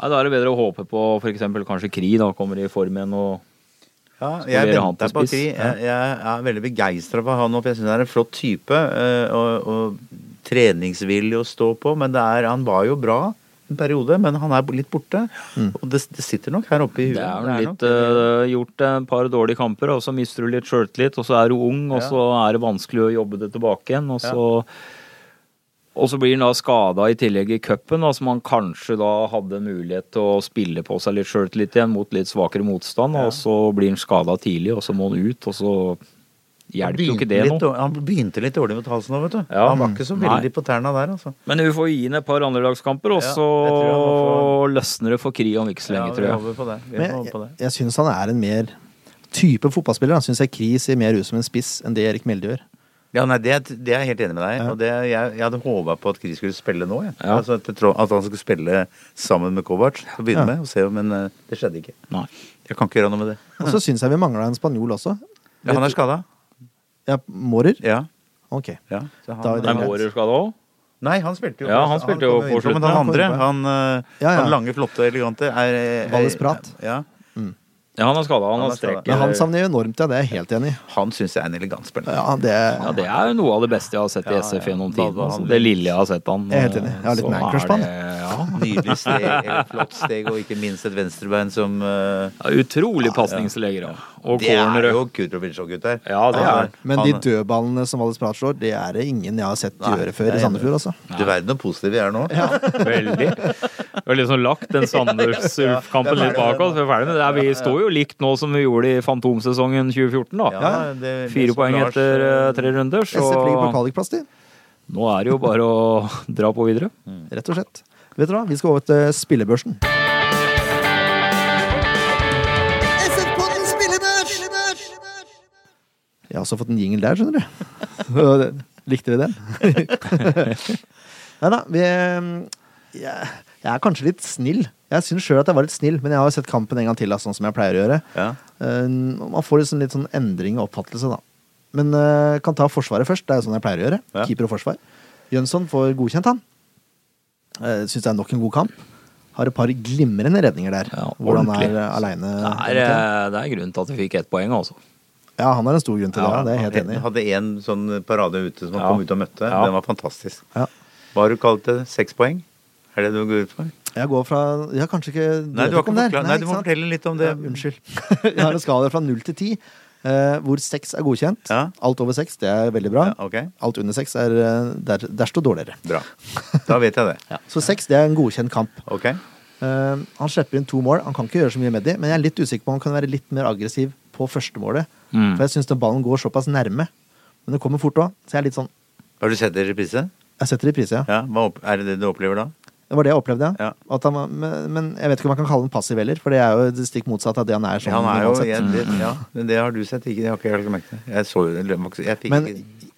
Nei, Da er det bedre å håpe på f.eks. kanskje Kri da kommer i form igjen og Ja, jeg venter på? Kri. Jeg, jeg er veldig begeistra for han for jeg syns han er en flott type. eh, Og, og treningsvillig å stå på. Men det er, han var jo bra en periode, men han er litt borte. Og det, det sitter nok her oppe i huet. Det er er litt eh, gjort et par dårlige kamper, og så mister du litt sjøltillit, og så er du ung, og Ja. så er det vanskelig å jobbe det tilbake igjen, og så Og så blir han da skada i tillegg i cupen, som så man kanskje da hadde mulighet til å spille på seg litt sjøltillit igjen mot litt svakere motstand, Ja. og så blir han skada tidlig, og så må han ut, og så hjelper jo ikke det noe. Han begynte litt dårlig mot halsen nå, vet du. Ja. Han var ikke så Nei. veldig på tærne der, altså. Men vi får gi inn et par andrelagskamper, og så ja, tror løsner det for Kri om ikke så lenge, Ja, tror jeg. håper på det. Vi Men håper jeg, på det. jeg, jeg syns han er en mer type fotballspiller. Han syns jeg Kri ser mer ut som en spiss enn det Erik Melde gjør. Ja, nei, det, er- det er jeg helt enig med deg i. Og det, jeg, jeg hadde håpa på at Chris skulle spille nå. Jeg. Ja. Altså, at, tro- at han skulle spille sammen med Kovac til å begynne Ja. med. Og se, men uh, det skjedde ikke. Nei. Jeg kan ikke gjøre noe med det. Og så syns jeg vi mangla en spanjol også. Ja, han er skada. Ja, Mårer? Ja. Ok. ja. Så han, Da er Er. Mårer skada òg? Nei, han spilte jo Ja, han spilte jo på slutten. Men han andre, han, eh, Ja, ja. han lange, flotte, elegante er, er Valles Prat. Ja. Ja, han er skada. Han Han har Men han savner jeg enormt, ja. Det er jeg helt enig i. Han syns jeg er en elegant spiller. Ja, det Ja, det er jo noe av det beste jeg har sett i Ja, SF gjennom ja, tiden. Altså. Det lille jeg har sett han. Jeg er helt enig. Jeg har litt man-crush på han. Ja. Nydelig steg, flott steg, og ikke minst et venstrebein som uh... Ja, utrolig pasningslegger, ja. Og Det er cornere. jo Kutrovic-gutter. Ja, det er. Men de dødballene som Valles Prat slår, det er det ingen jeg har sett Nei, gjøre før i er. Sandefjord, altså. Du verden hvor positive vi er nå. Veldig. Vi har liksom lagt den Sanders-kampen litt bak oss. Vi er ferdig med det. Vi står jo likt nå som vi gjorde i Fantomsesongen 2014, da. Det- Fire poeng Lars, etter eh, eh, tre runder, så SF ligger på kvalikplass, de. nå er det jo bare å dra på videre. Rett og slett. Vet du hva, vi skal over til spillebørsen. Jeg har også fått en jingle der, skjønner du. Likte dere den? Nei da, vi jeg, jeg er kanskje litt snill. Jeg syns sjøl at jeg var litt snill, men jeg har jo sett kampen en gang til, da, sånn som jeg pleier å gjøre. Ja. Eh, man får liksom litt sånn endring i oppfattelse, da. Men eh, kan ta Forsvaret først. Det er jo sånn jeg pleier å gjøre. Ja. Keeper og forsvar. Jønsson får godkjent, han. Uh, Syns det er nok en god kamp. Har et par glimrende redninger der. Ja, hvor han er uh, aleine. Det eh, det er grunnen til at vi fikk ett poeng, altså. Ja, han har en stor grunn til det. Ja, Ja, det er jeg helt enig i. Hadde en sånn parade ute som han Ja. kom ut og møtte. Ja. Den var fantastisk. Ja. Hva har du kalt det? Seks poeng? Er det det du går ut for? Jeg går fra Ja, kanskje ikke Nei, du, har vet ikke om det forklart, nei, du må sant? fortelle litt om det. Ja, unnskyld. jeg har en skala fra null til ti, eh, hvor seks er godkjent. Ja. Alt over seks, det er veldig bra. Ja, okay. Alt under seks er eh, der, der står dårligere. bra. Da vet jeg det. Så seks, det er en godkjent kamp. Ok? Uh, han slipper inn to mål. Han kan ikke gjøre så mye med de, men jeg er litt usikker på om han kan være litt mer aggressiv på førstemålet. Mm. For jeg syns den ballen går såpass nærme. Men det kommer fort òg, så jeg er litt sånn Har du sett det i reprise? Jeg setter det i pris, ja. Ja, hva Er det det du opplever da? Det var det jeg opplevde, ja. Han, men, men jeg vet ikke om man kan kalle den passiv heller, for det er jo det stikk motsatt av det han er. Sånn, han er jo, jeg, det, ja, men det har du sett, ikke? Det har ikke jeg lagt merke til. Jeg så jo det. Men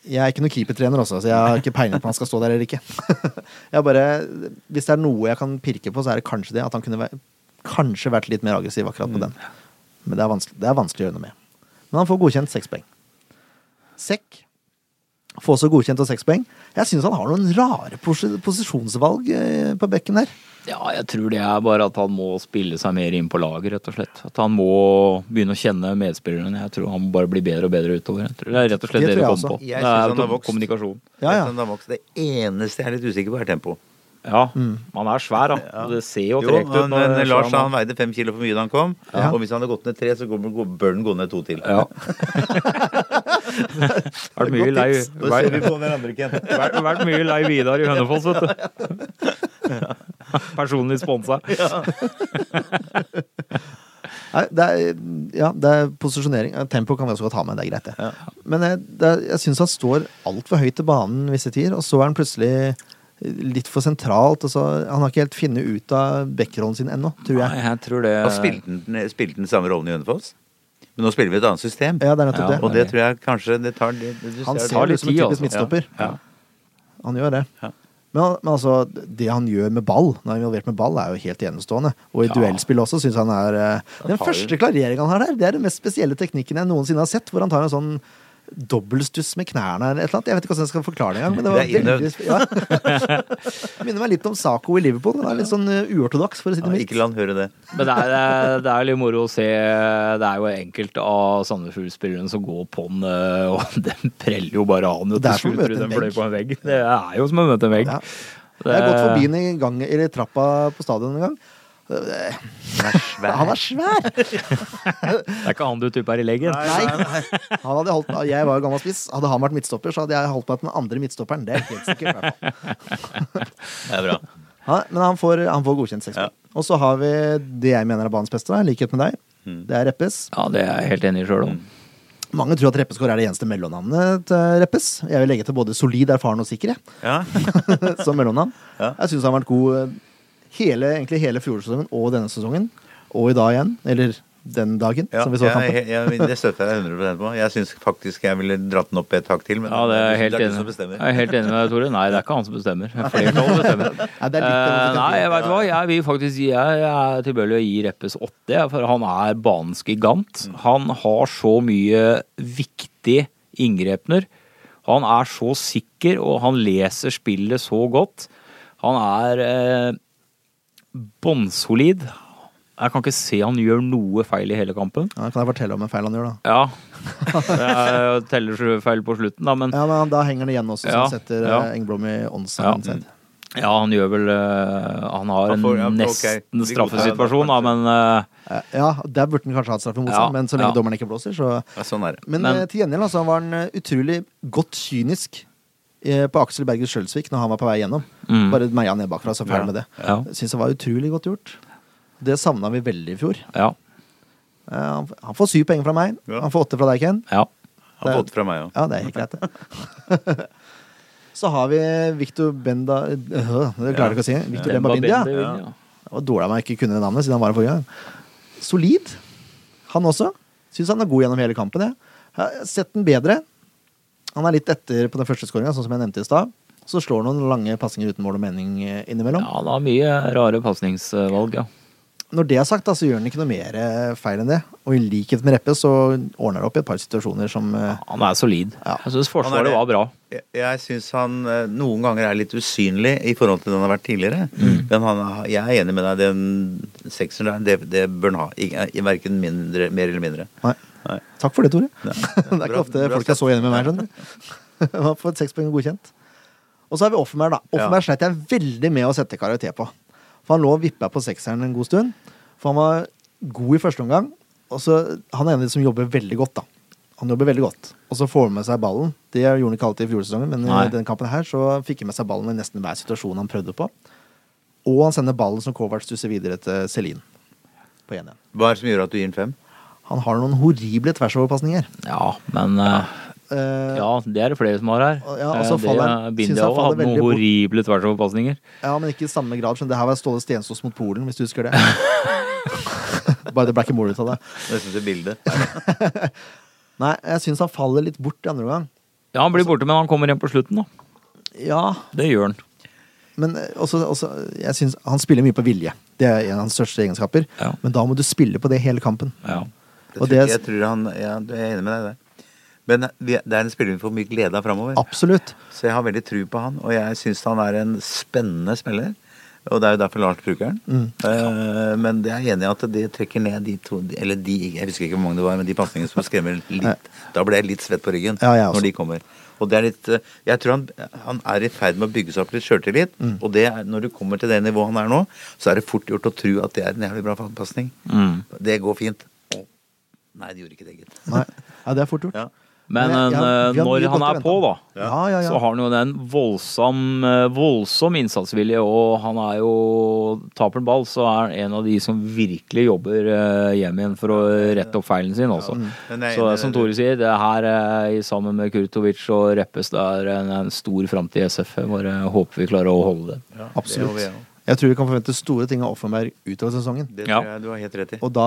jeg er ikke noen keepertrener også, så jeg har ikke peiling på om han skal stå der eller ikke. jeg bare, Hvis det er noe jeg kan pirke på, så er det kanskje det. At han kunne vært, kanskje vært litt mer aggressiv akkurat Mm. på den. Men det er, vanskelig, det er vanskelig å gjøre noe med. Men han får godkjent seks poeng. Sekk får også godkjent og seks poeng. Jeg syns han har noen rare pos posisjonsvalg eh, på bekken her. Ja, jeg tror det er bare at han må spille seg mer inn på laget, rett og slett. At han må begynne å kjenne medspillerne. Jeg tror han må bare bli bedre og bedre utover. Jeg tror det er rett og slett Det det, du det kommer på. Jeg Det er han har vokst. kommunikasjon. Ja, ja. Han har vokst. Det eneste jeg er litt usikker på, er tempo. Ja, han er svær, da. Ja. Det ser jo tregt ut. han, når men Lars sa han- han veide fem kilo for mye da han kom. Ja. Og hvis han hadde gått ned tre, så bør den gå ned to til. Ja. Vært mye lei Da ser vi på hverandre, Ken. vært, vært mye lei Vidar i Hønefoss, vet du. Personlig sponsa. Nei, det er, ja, det er posisjonering. Eh, Tempo kan vi også godt ha med, det er greit, det. Men jeg, det er, jeg syns han står altfor høyt til banen visse tider, og så er han plutselig litt for sentralt. Og så, han har ikke helt funnet ut av backrollen sin ennå, tror Nei, jeg. jeg tror det Og spilte den, spilte den samme rollen i Hønefoss? Men nå spiller vi et annet system. Ja, det er nettopp Ja, det. Og det tror jeg kanskje det tar det, det, Han ser ut som en typisk altså. midtstopper. Ja. Han gjør det. Ja. Men, men altså, det han gjør med ball, når han er involvert med ball, er jo helt enestående. Og i Ja. duellspill også syns han er eh, Den første klareringen han har der, det er den mest spesielle teknikken jeg noensinne har sett, hvor han tar en sånn dobbeltstuss med knærne eller et eller annet. Jeg vet ikke hvordan jeg skal forklare det engang. Men det var Det veldig ja. Minner meg litt om Saco i Liverpool. Det er litt sånn eh, uortodoks, for å si det ja, mildt. ikke la han høre det. Men det er, det er- litt moro å se. Det er jo enkelte av Sandefjord-spillerne som går på den, eh, og den preller jo bare an. Det er som å møte en vegg. på en vegg. Det er jo som å møte en vegg. Ja. Jeg har gått forbi den i gang, eller trappa på stadion en gang. Eh, Han er svær! Det er ikke han du tupper i leggen. Nei. Han hadde holdt, jeg var jo gammel spiss. Hadde han vært midtstopper, så hadde jeg holdt meg til den andre midtstopperen. Det er helt sikkert. Det er bra. Ja, men han får, han får godkjent seks Ja. Og så har vi det jeg mener er banens beste, i likhet med deg. Mm. Det er Reppes. Ja, det er jeg helt enig i sjøl om. Mange tror at Reppeskår er det eneste mellomnavnet til Reppes. Jeg vil legge til både solid, erfaren og sikker, Ja. som mellomnavn. Ja. Jeg syns han har vært god eh, hele, egentlig hele fjorårssesongen og denne sesongen. Og i dag igjen. Eller den dagen. Ja, som vi så kampen. jeg, jeg, det støtter jeg 100% på. Jeg syns faktisk jeg ville dratt den opp et hakk til. Men Ja, det er jeg helt det er enig som bestemmer. Jeg er helt enig med deg, Tore. Nei, det er ikke han som bestemmer. Flertallet bestemmer. Nei, det er litt uh, nei, jeg vet hva. Jeg vil faktisk gi Jeg er tilbøyelig å gi Reppes åtte, jeg, for han er banens gigant. Han har så mye viktig inngrepner. Han er så sikker, og han leser spillet så godt. Han er eh, bånnsolid. Jeg kan ikke se han gjør noe feil i hele kampen. Ja, kan jeg fortelle om en feil han gjør, da? Ja. Jeg teller så feil på slutten, da, men Ja, men Da henger det igjen også, som Ja, setter ja. eh, Engblom i Ja. onside. Ja, han gjør vel eh, Han har en får- ja, nesten okay. straffesituasjon, da, men eh, Ja, der burde han kanskje hatt straffe mot seg, Ja, men så lenge ja. dommeren ikke blåser, så Ja, sånn er det. Men, Men- til gjengjeld altså, var han utrolig godt kynisk på Aksel Berger Skjølsvik når han var på vei gjennom. Mm. Bare meia ned bakfra, så ferdig Ja. med det. Ja. Syns det var utrolig godt gjort. Det savna vi veldig i fjor. ja. Eh, Han han får syv poeng fra meg. Ja. Han får åtte fra deg, Ken. ja. Han har fått fra meg òg. Ja, det er helt greit, det. Så har vi Victor Benda øh, Det klarer jeg ikke å si. Victor Bemba Bindia. Ja. ja. Det var dårlig av meg ikke kunne det navnet, siden han var her forrige gang. Solid. Han også. Syns han er god gjennom hele kampen. Jeg, jeg har sett den bedre. Han er litt etter på den første skåringa, sånn som jeg nevnte i stad. Så slår han noen lange pasninger uten mål og mening eh, innimellom. ja, han har mye rare pasningsvalg, ja. Når det er sagt, da, så gjør han ikke noe mer eh, feil enn det. Og i likhet med Reppe så ordner det opp i et par situasjoner som ja, Han er solid. Ja. Jeg syns Han er Forsvaret var bra. Jeg, jeg syns han eh, noen ganger er litt usynlig i forhold til det han har vært tidligere. Mm. Men han, jeg er enig med deg, den sekseren der, det, det bør han ha. I, i verken mindre, mer eller mindre. Nei. Nei. Takk for det, Tore. Ja. det er ikke ofte bra folk er så enige med meg, skjønner Man Han får seks poeng godkjent. Og så har vi Offenberg, da. Offenberg sleit jeg veldig med å sette karakter på. For han lå og vippa på sekseren en god stund. For han var god i første omgang. Og så, han er en av de som jobber veldig godt, da. Han jobber veldig godt. Og så får han med seg ballen. Det gjorde han ikke alltid i fjorårssesongen, men Nei. i denne kampen her så fikk han med seg ballen i nesten hver situasjon han prøvde på. Og han sender ballen som Kovac stusser videre til Celine. På 1-1. Hva er det som gjør at du gir den fem? Han har noen horrible tversoverpasninger. Ja, men eh, Eh, Ja, det er det flere som har her. Ja, altså, faller det Bindia han òg hadde noen horrible tversoverpasninger. Ja, men ikke i samme grad. skjønner. Det her var Ståle Stensås mot Polen, hvis du husker det. Bare det ble ikke mål ut av det. Nesten til bildet. Nei, jeg syns han faller litt bort i andre omgang. Ja, han blir borte, men han kommer igjen på slutten, da. Ja, Det gjør han. men også, også jeg synes Han spiller mye på vilje. Det er en av hans største egenskaper. Ja. Men da må du spille på det hele kampen. Ja. Jeg Og det- jeg tror han ja, Jeg er enig med deg der. Men det er en spiller vi får mye glede av framover. Absolutt. Så jeg har veldig tro på han, og jeg syns han er en spennende spiller. Og det er jo derfor Lars bruker den. Mm. Uh, men jeg er enig i at det trekker ned de to Eller de, jeg husker ikke hvor mange det var, men de pasningene som skremmer litt. Da ble jeg litt svett på ryggen Ja, når de kommer. Og det er litt eh, Jeg tror han, han er i ferd med å bygge seg opp litt sjøltillit. Mm. Og det er, når du kommer til det nivået han er nå, så er det fort gjort å tro at det er en jævlig bra pasning. Mm. Det går fint. Nei, det gjorde ikke det, gitt. Nei. Ja, det er fort gjort. Ja. Men Men jeg- eh, jeg- når han er på, da, Ja, ja, ja. så har han jo den voldsom, eh, voldsom innsatsvilje, og han er jo Taper en ball, så er han en av de som virkelig jobber eh, hjem igjen for å rette opp feilen sin, også. Ja, jeg er Så som. Tore sier, det her sammen med Kurtovic og Reppes, det er en, en stor framtid i SF. Bare håper vi klarer å holde det. Ja, Absolutt. Det, jeg tror vi kan forvente store ting av Offenberg utover sesongen. det Ja. tror jeg du har helt rett i. Og da,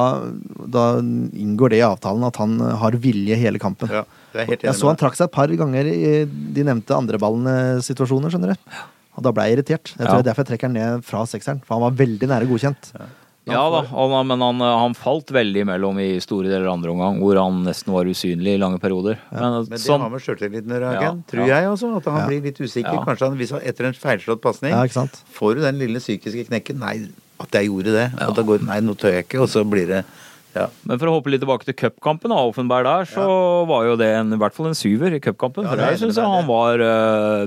da inngår det i avtalen at han har vilje hele kampen. Ja, det er helt Jeg så han trakk seg et par ganger i de nevnte andreballene-situasjoner, skjønner du. Og da ble jeg irritert. Jeg tror Ja. det er derfor jeg trekker han ned fra sekseren. For han var veldig nære godkjent. Ja da, han, men han, han falt veldig imellom i store deler av andre omgang, hvor han nesten var usynlig i lange perioder. Men, Men det sånn, har med sjøltilliten å gjøre, Ja, Tror ja. jeg også. At han Ja. blir litt usikker. Ja. Kanskje han, hvis han etter en feilslått pasning Ja, får du den lille psykiske knekken. Nei, at jeg gjorde det. Ja. At det går Nei, nå tør jeg ikke. Og så blir det Ja. men for å hoppe litt tilbake til cupkampen, av Offenberg der, så var jo det en, i hvert fall en syver i cupkampen. Ja, for er der syns jeg han var uh,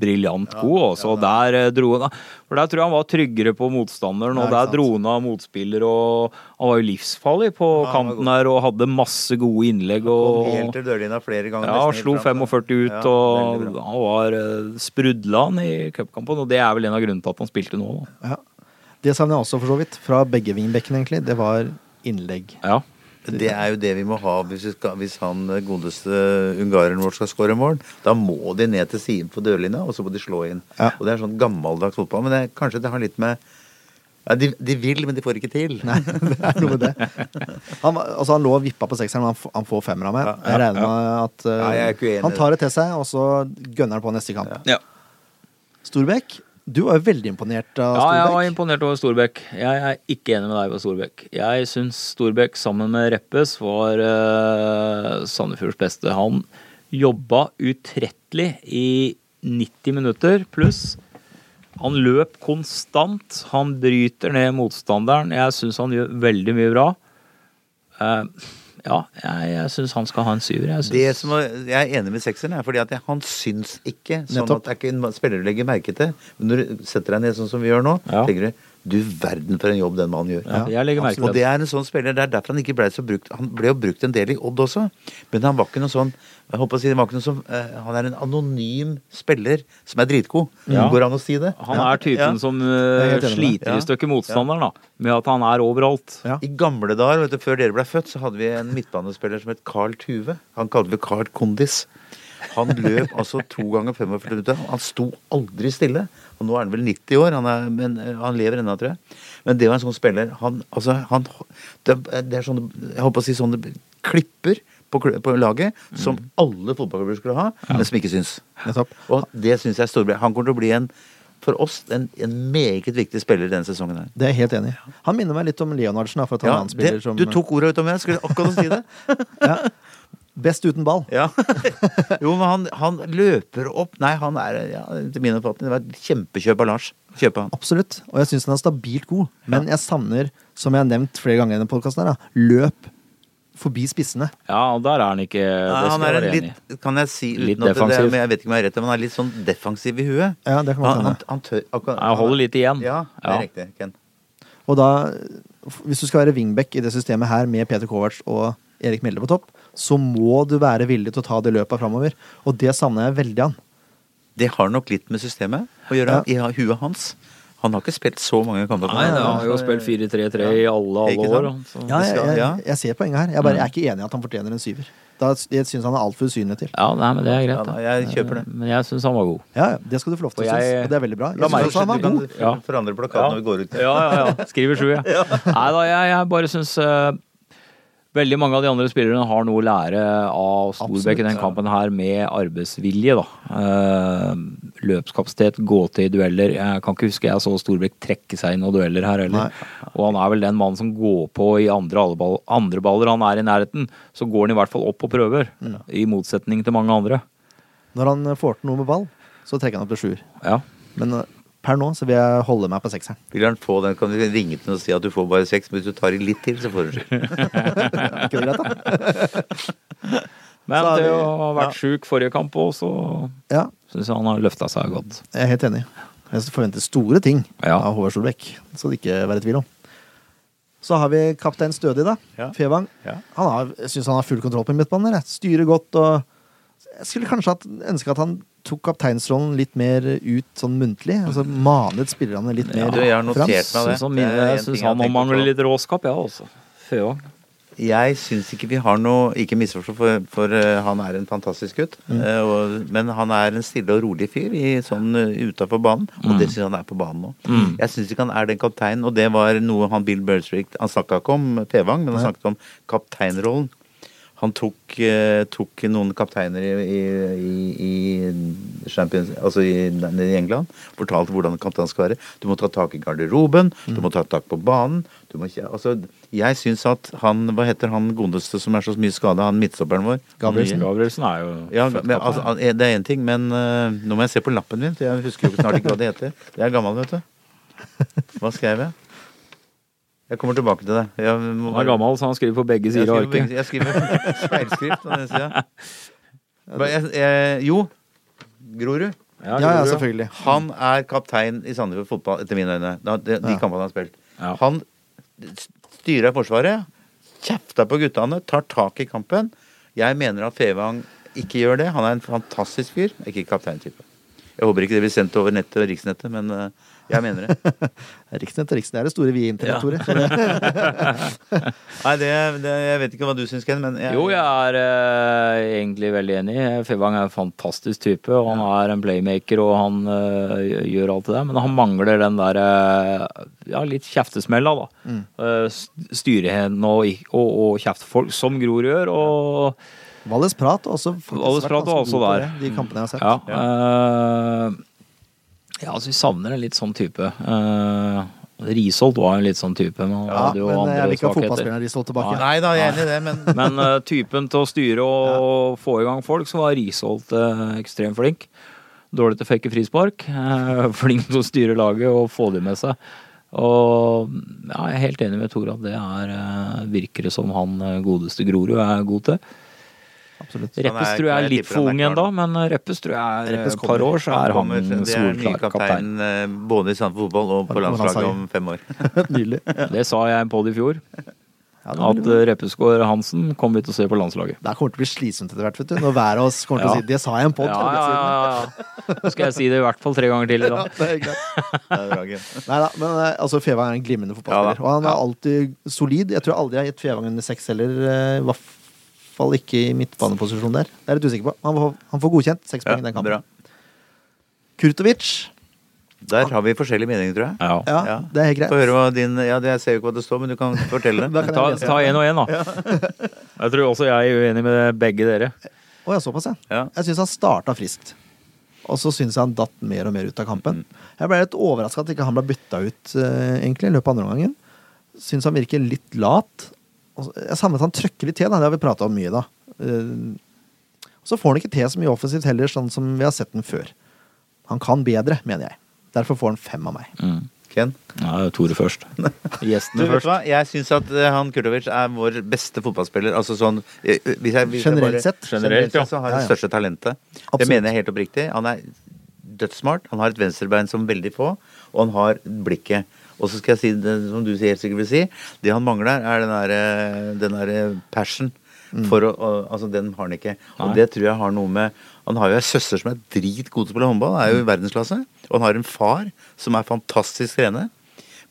briljant god. Også. og Der uh, dro han For der tror jeg han var tryggere på motstanderen, og der sant. dro han av motspiller, og han var jo livsfarlig på Ja, kanten her og hadde masse gode innlegg. Kom helt til dørlinja flere ganger. ja, nesten slo 45 ut, Ja, og han var uh, sprudla han i cupkampen, og det er vel en av grunnene til at han spilte nå. Da. Ja. Det savner jeg også, for så vidt. Fra begge vingbekkene, egentlig. Det var innlegg. Ja. Det er jo det vi må ha hvis, vi skal, hvis han eh, godeste ungareren vår skal skåre mål. Da må de ned til siden på dørlinja, og så må de slå inn. Ja. Og det er sånn gammeldags fotball. Men det, kanskje det har litt med Ja, de, de vil, men de får ikke til. Nei, det er noe med det. Han, altså, han lå og vippa på sekseren, men han, han får femmer av meg. Ja, ja, Jeg regner med at uh, Ja, jeg er ikke uenig han tar det til seg, og så gønner han på neste kamp. Ja. Storbekk, du var jo veldig imponert av Ja, jeg var imponert over Storbekk. Jeg er ikke enig med deg på Storbekk. Jeg syns Storbekk sammen med Reppes var uh, Sandefjords beste. Han jobba utrettelig i 90 minutter pluss. Han løp konstant. Han bryter ned motstanderen. Jeg syns han gjør veldig mye bra. Eh, ja, jeg, jeg syns han skal ha en syver. Jeg Det synes- som var, jeg er enig med sekseren, er fordi at jeg, han syns ikke sånn Nettopp. at det er ikke en spiller du legger merke til. Men når du setter deg ned sånn som vi gjør nå, Ja. tenker du du verden for en jobb den mannen gjør. ja, jeg legger merke Og til det det. er en sånn spiller, det er derfor han ikke ble så brukt. Han ble jo brukt en del i Odd også, men han var ikke noe sånn jeg håper å si, det var ikke noe som, uh, Han er en anonym spiller som er dritgod. Ja. Går an å si det? Han er typen Ja. som deg. sliter i stykker motstanderen, da. Med at han er overalt. I gamle dager, vet du, før dere ble født, så hadde vi en midtbanespiller som het Carl Tuve. Han kalte vi Carl Kondis. Han løp altså to ganger 45 minutter. Han sto aldri stille. Og nå er han vel 90 år, han er, men eh, han lever ennå, tror jeg. Men det var en sånn spiller Han, altså, han det, det er sånne Jeg holdt på å si sånne klipper på, på laget som alle fotballklubber skulle ha, men som ikke syns. Og det syns jeg er Storbreid. Han kommer til å bli en for oss en, en meget viktig spiller denne sesongen her. Det er jeg helt enig i. Han minner meg litt om Leonardsen, for ta en Ja, annen spiller det, som du tok ordet ut av meg. Skulle akkurat si det. ja. Best uten ball. Ja. Jo, men han, han løper opp Nei, han er ja, til min oppfatning Det var et kjempekjøp av Lars. Kjøpe han. Absolutt. Og jeg syns han er stabilt god. Men jeg savner, som jeg har nevnt flere ganger i denne podkasten, løp forbi spissene. Ja, og der er han ikke Nei, han er en litt, kan jeg si Litt uten at det, men jeg vet ikke om jeg har rett, men han er litt sånn defensiv i huet. Ja, det kan man Han, han, han tør akkurat, han holder litt igjen. Ja, det er Ja. riktig, Ken. Og da, hvis du skal være wingback i det systemet her med Peter Kovac og Erik Melde på topp, så må du være villig til å ta det løpet framover. Og det savner jeg veldig an. Det har nok litt med systemet å gjøre, i huet hans. Han har ikke spilt så mange kamper. Nei, han har jo spilt 4-3-3 i alle, alle år. Så. Ja, jeg, jeg, jeg ser poenget her. Jeg, bare, jeg er ikke enig i at han fortjener en syver. Da, jeg syns han er altfor usynlig til. Ja, nei, men det er greit. Ja, da. jeg kjøper det. Men jeg syns han var god. Ja, ja, Det skal du få lov til å synes, og det er veldig bra. La Jeg meg også han var du kan god. Ja. forandre plakaten når vi går ut. Ja, ja, ja. Skriver sju, ja. Nei da, jeg, jeg bare syns veldig mange av de andre spillerne har noe å lære av Storbekk i den kampen her, med arbeidsvilje, da. Eh, løpskapasitet, gå til i dueller. Jeg kan ikke huske jeg så Storbekk trekke seg i noen dueller her heller. Og han er vel den mannen som går på i andre, andre baller han er i nærheten. Så går han i hvert fall opp og prøver, i motsetning til mange andre. Når han får til noe med ball, så trekker han opp til sjuer. Ja. Men eh, per nå så vil jeg holde meg på sekseren. Vil han få den, kan du ringe til ham og si at du får bare seks, men hvis du tar i litt til, så får du sju. Ikke det greit, da? Men Så vi- å ha vært sjuk forrige kamp òg, så Ja, syns jeg han har løfta seg godt. jeg er helt enig. Jeg forventer store ting Ja. av Håvard Solbekk. Det skal det ikke være tvil om. Så har vi kaptein Stødig, da. Ja. Fevang. Ja. Han har, jeg syns han har full kontroll på midtbanen. Styrer godt og Jeg skulle kanskje ønske at han tok kapteinsrollen litt mer ut sånn muntlig. Altså manet spillerne litt Ja, mer du, jeg har notert fram. meg det. Syns han, jeg syns han må mangler litt råskap, ja, også. Føvang. Jeg syns ikke vi har noe Ikke misforstå, for, for uh, han er en fantastisk gutt. Mm. Uh, og, men han er en stille og rolig fyr i, sånn uh, utafor banen. Og Mm. det syns han er på banen nå. Jeg syns ikke han er den kapteinen, og det var noe han Bill Burstrick Han snakka ikke om Fevang, men han snakket om kapteinrollen. Han tok, eh, tok noen kapteiner i, i, i, Champions Altså i, i England. Fortalte hvordan kaptein skal være. Du må ta tak i garderoben, du må ta tak på banen. Du må, altså, jeg syns at han Hva heter han godeste som er så mye skada? Han midtstopperen vår? Gabrielsen. Gabrielsen er jo Ja, men, altså, det er én ting, men uh, nå må jeg se på lappen min, for jeg husker jo snart ikke hva det heter. Jeg er gammel, vet du. Hva skrev jeg? Jeg kommer tilbake til det. Jeg, må Han er gammel, så han skriver på begge sider av arket. jeg skriver speilskrift på den sida. Jo, Grorud. Ja, ja, selvfølgelig. Han er kaptein i Sandefjord fotball, etter mine øyne. De, de Ja. kampene han har spilt. Ja. Han styrer Forsvaret, kjefter på guttene, tar tak i kampen. Jeg mener at Fevang ikke gjør det. Han er en fantastisk fyr, ikke kapteintype. Jeg håper ikke det blir sendt over nettet og riksnettet, men eh, jeg mener det. Riksnett og Riksnett er det store vi internett, Ja. Tore. Nei, det, det, jeg vet ikke hva du syns, Ken, men jeg, Jo, jeg er eh, egentlig veldig enig. Fevang er en fantastisk type, og han er en playmaker, og han eh, gjør alt det der. Men han mangler den der eh, ja, litt kjeftesmella, da. Mm. Uh, styrehendene og, og, og, kjefte kjeftefolk, som Gror gjør. Og Valles Prat har også Valles vært Prat var ganske også god på der. det, De kampene jeg har sett. ja. eh, ja, altså vi savner en litt sånn type. Uh, Risholt var en litt sånn type, men Ja, hadde jo men andre jeg vil ikke ha fotballspilleren Risholt tilbake. står tilbake. Nei da, jeg er enig i det, men Men uh, typen til å styre og få i gang folk, så var Risholt uh, ekstremt flink. Dårlig til å fekke frispark. Uh, flink til å styre laget og få det med seg. Og ja, jeg er helt enig med Tor at det er, eh, virker det som han eh, godeste Grorud er god til. Absolutt. Reppes er- tror jeg er litt for ung ennå, men Reppes tror jeg er et par år, så er han han solklar kaptein. eh, både i Sandefjord fotball og på landslaget om fem år. Nydelig. Det sa jeg på det i fjor, Ja, det, at eh, Reppeskår Hansen kommer vi til å se på landslaget. det kommer til å bli slitsomt etter hvert, vet du. Når hver av oss kommer til å si Det sa jeg en pod. Ja, ja, ja, ja. Nå skal jeg si det i hvert fall tre ganger til i dag. det er greit. Det er bra. Nei da, men eh, altså, Fevang er en glimrende fotballspiller. Ja og han er alltid solid. Jeg tror aldri jeg har gitt Fevang under seks heller. hvert fall ikke i midtbaneposisjon der. Det er jeg litt usikker på. Han får, han får godkjent seks poeng i Ja, den bra. kampen. Kurtovic. Der har vi forskjellige meninger, tror jeg. Ja. Ja, Ja. det er helt greit. Få høre hva din Ja, jeg ser jo ikke hva det står, men du kan fortelle det. kan Ta, ta en og en, da. Jeg tror også jeg er uenig med begge dere. Å ja, såpass, ja. Jeg syns han starta friskt. Og så syns jeg han datt mer og mer ut av kampen. Jeg ble litt overraska at ikke han ble bytta ut eh, egentlig i løpet av andre omgangen. Syns han virker litt lat. Jeg savner at han trøkker litt til, da. det har vi prata om mye, da. Eh, Og så får han ikke til så mye offensivt heller, sånn som vi har sett den før. Han kan bedre, mener jeg. Derfor får han fem av meg. Mm. Ken? Ja, Tore først. Du, Gjestene først. hva? Jeg syns at eh, han Kurtovic er vår beste fotballspiller. Altså sånn eh, hvis jeg, hvis jeg Generelt bare- sett. Generelt, ja. så har han ja. det største talentet. Det mener jeg helt oppriktig. Han er dødssmart. Han har et venstrebein som veldig få, og han har blikket. Og så skal jeg si det som du helt sikkert vil si, det han mangler, er den derre den der passion. For å, å, altså Den har han ikke. Og Nei. det tror jeg har noe med Han har jo ei søster som er dritgod til å spille håndball, er jo i verdensklasse. Og han har en far som er fantastisk trener.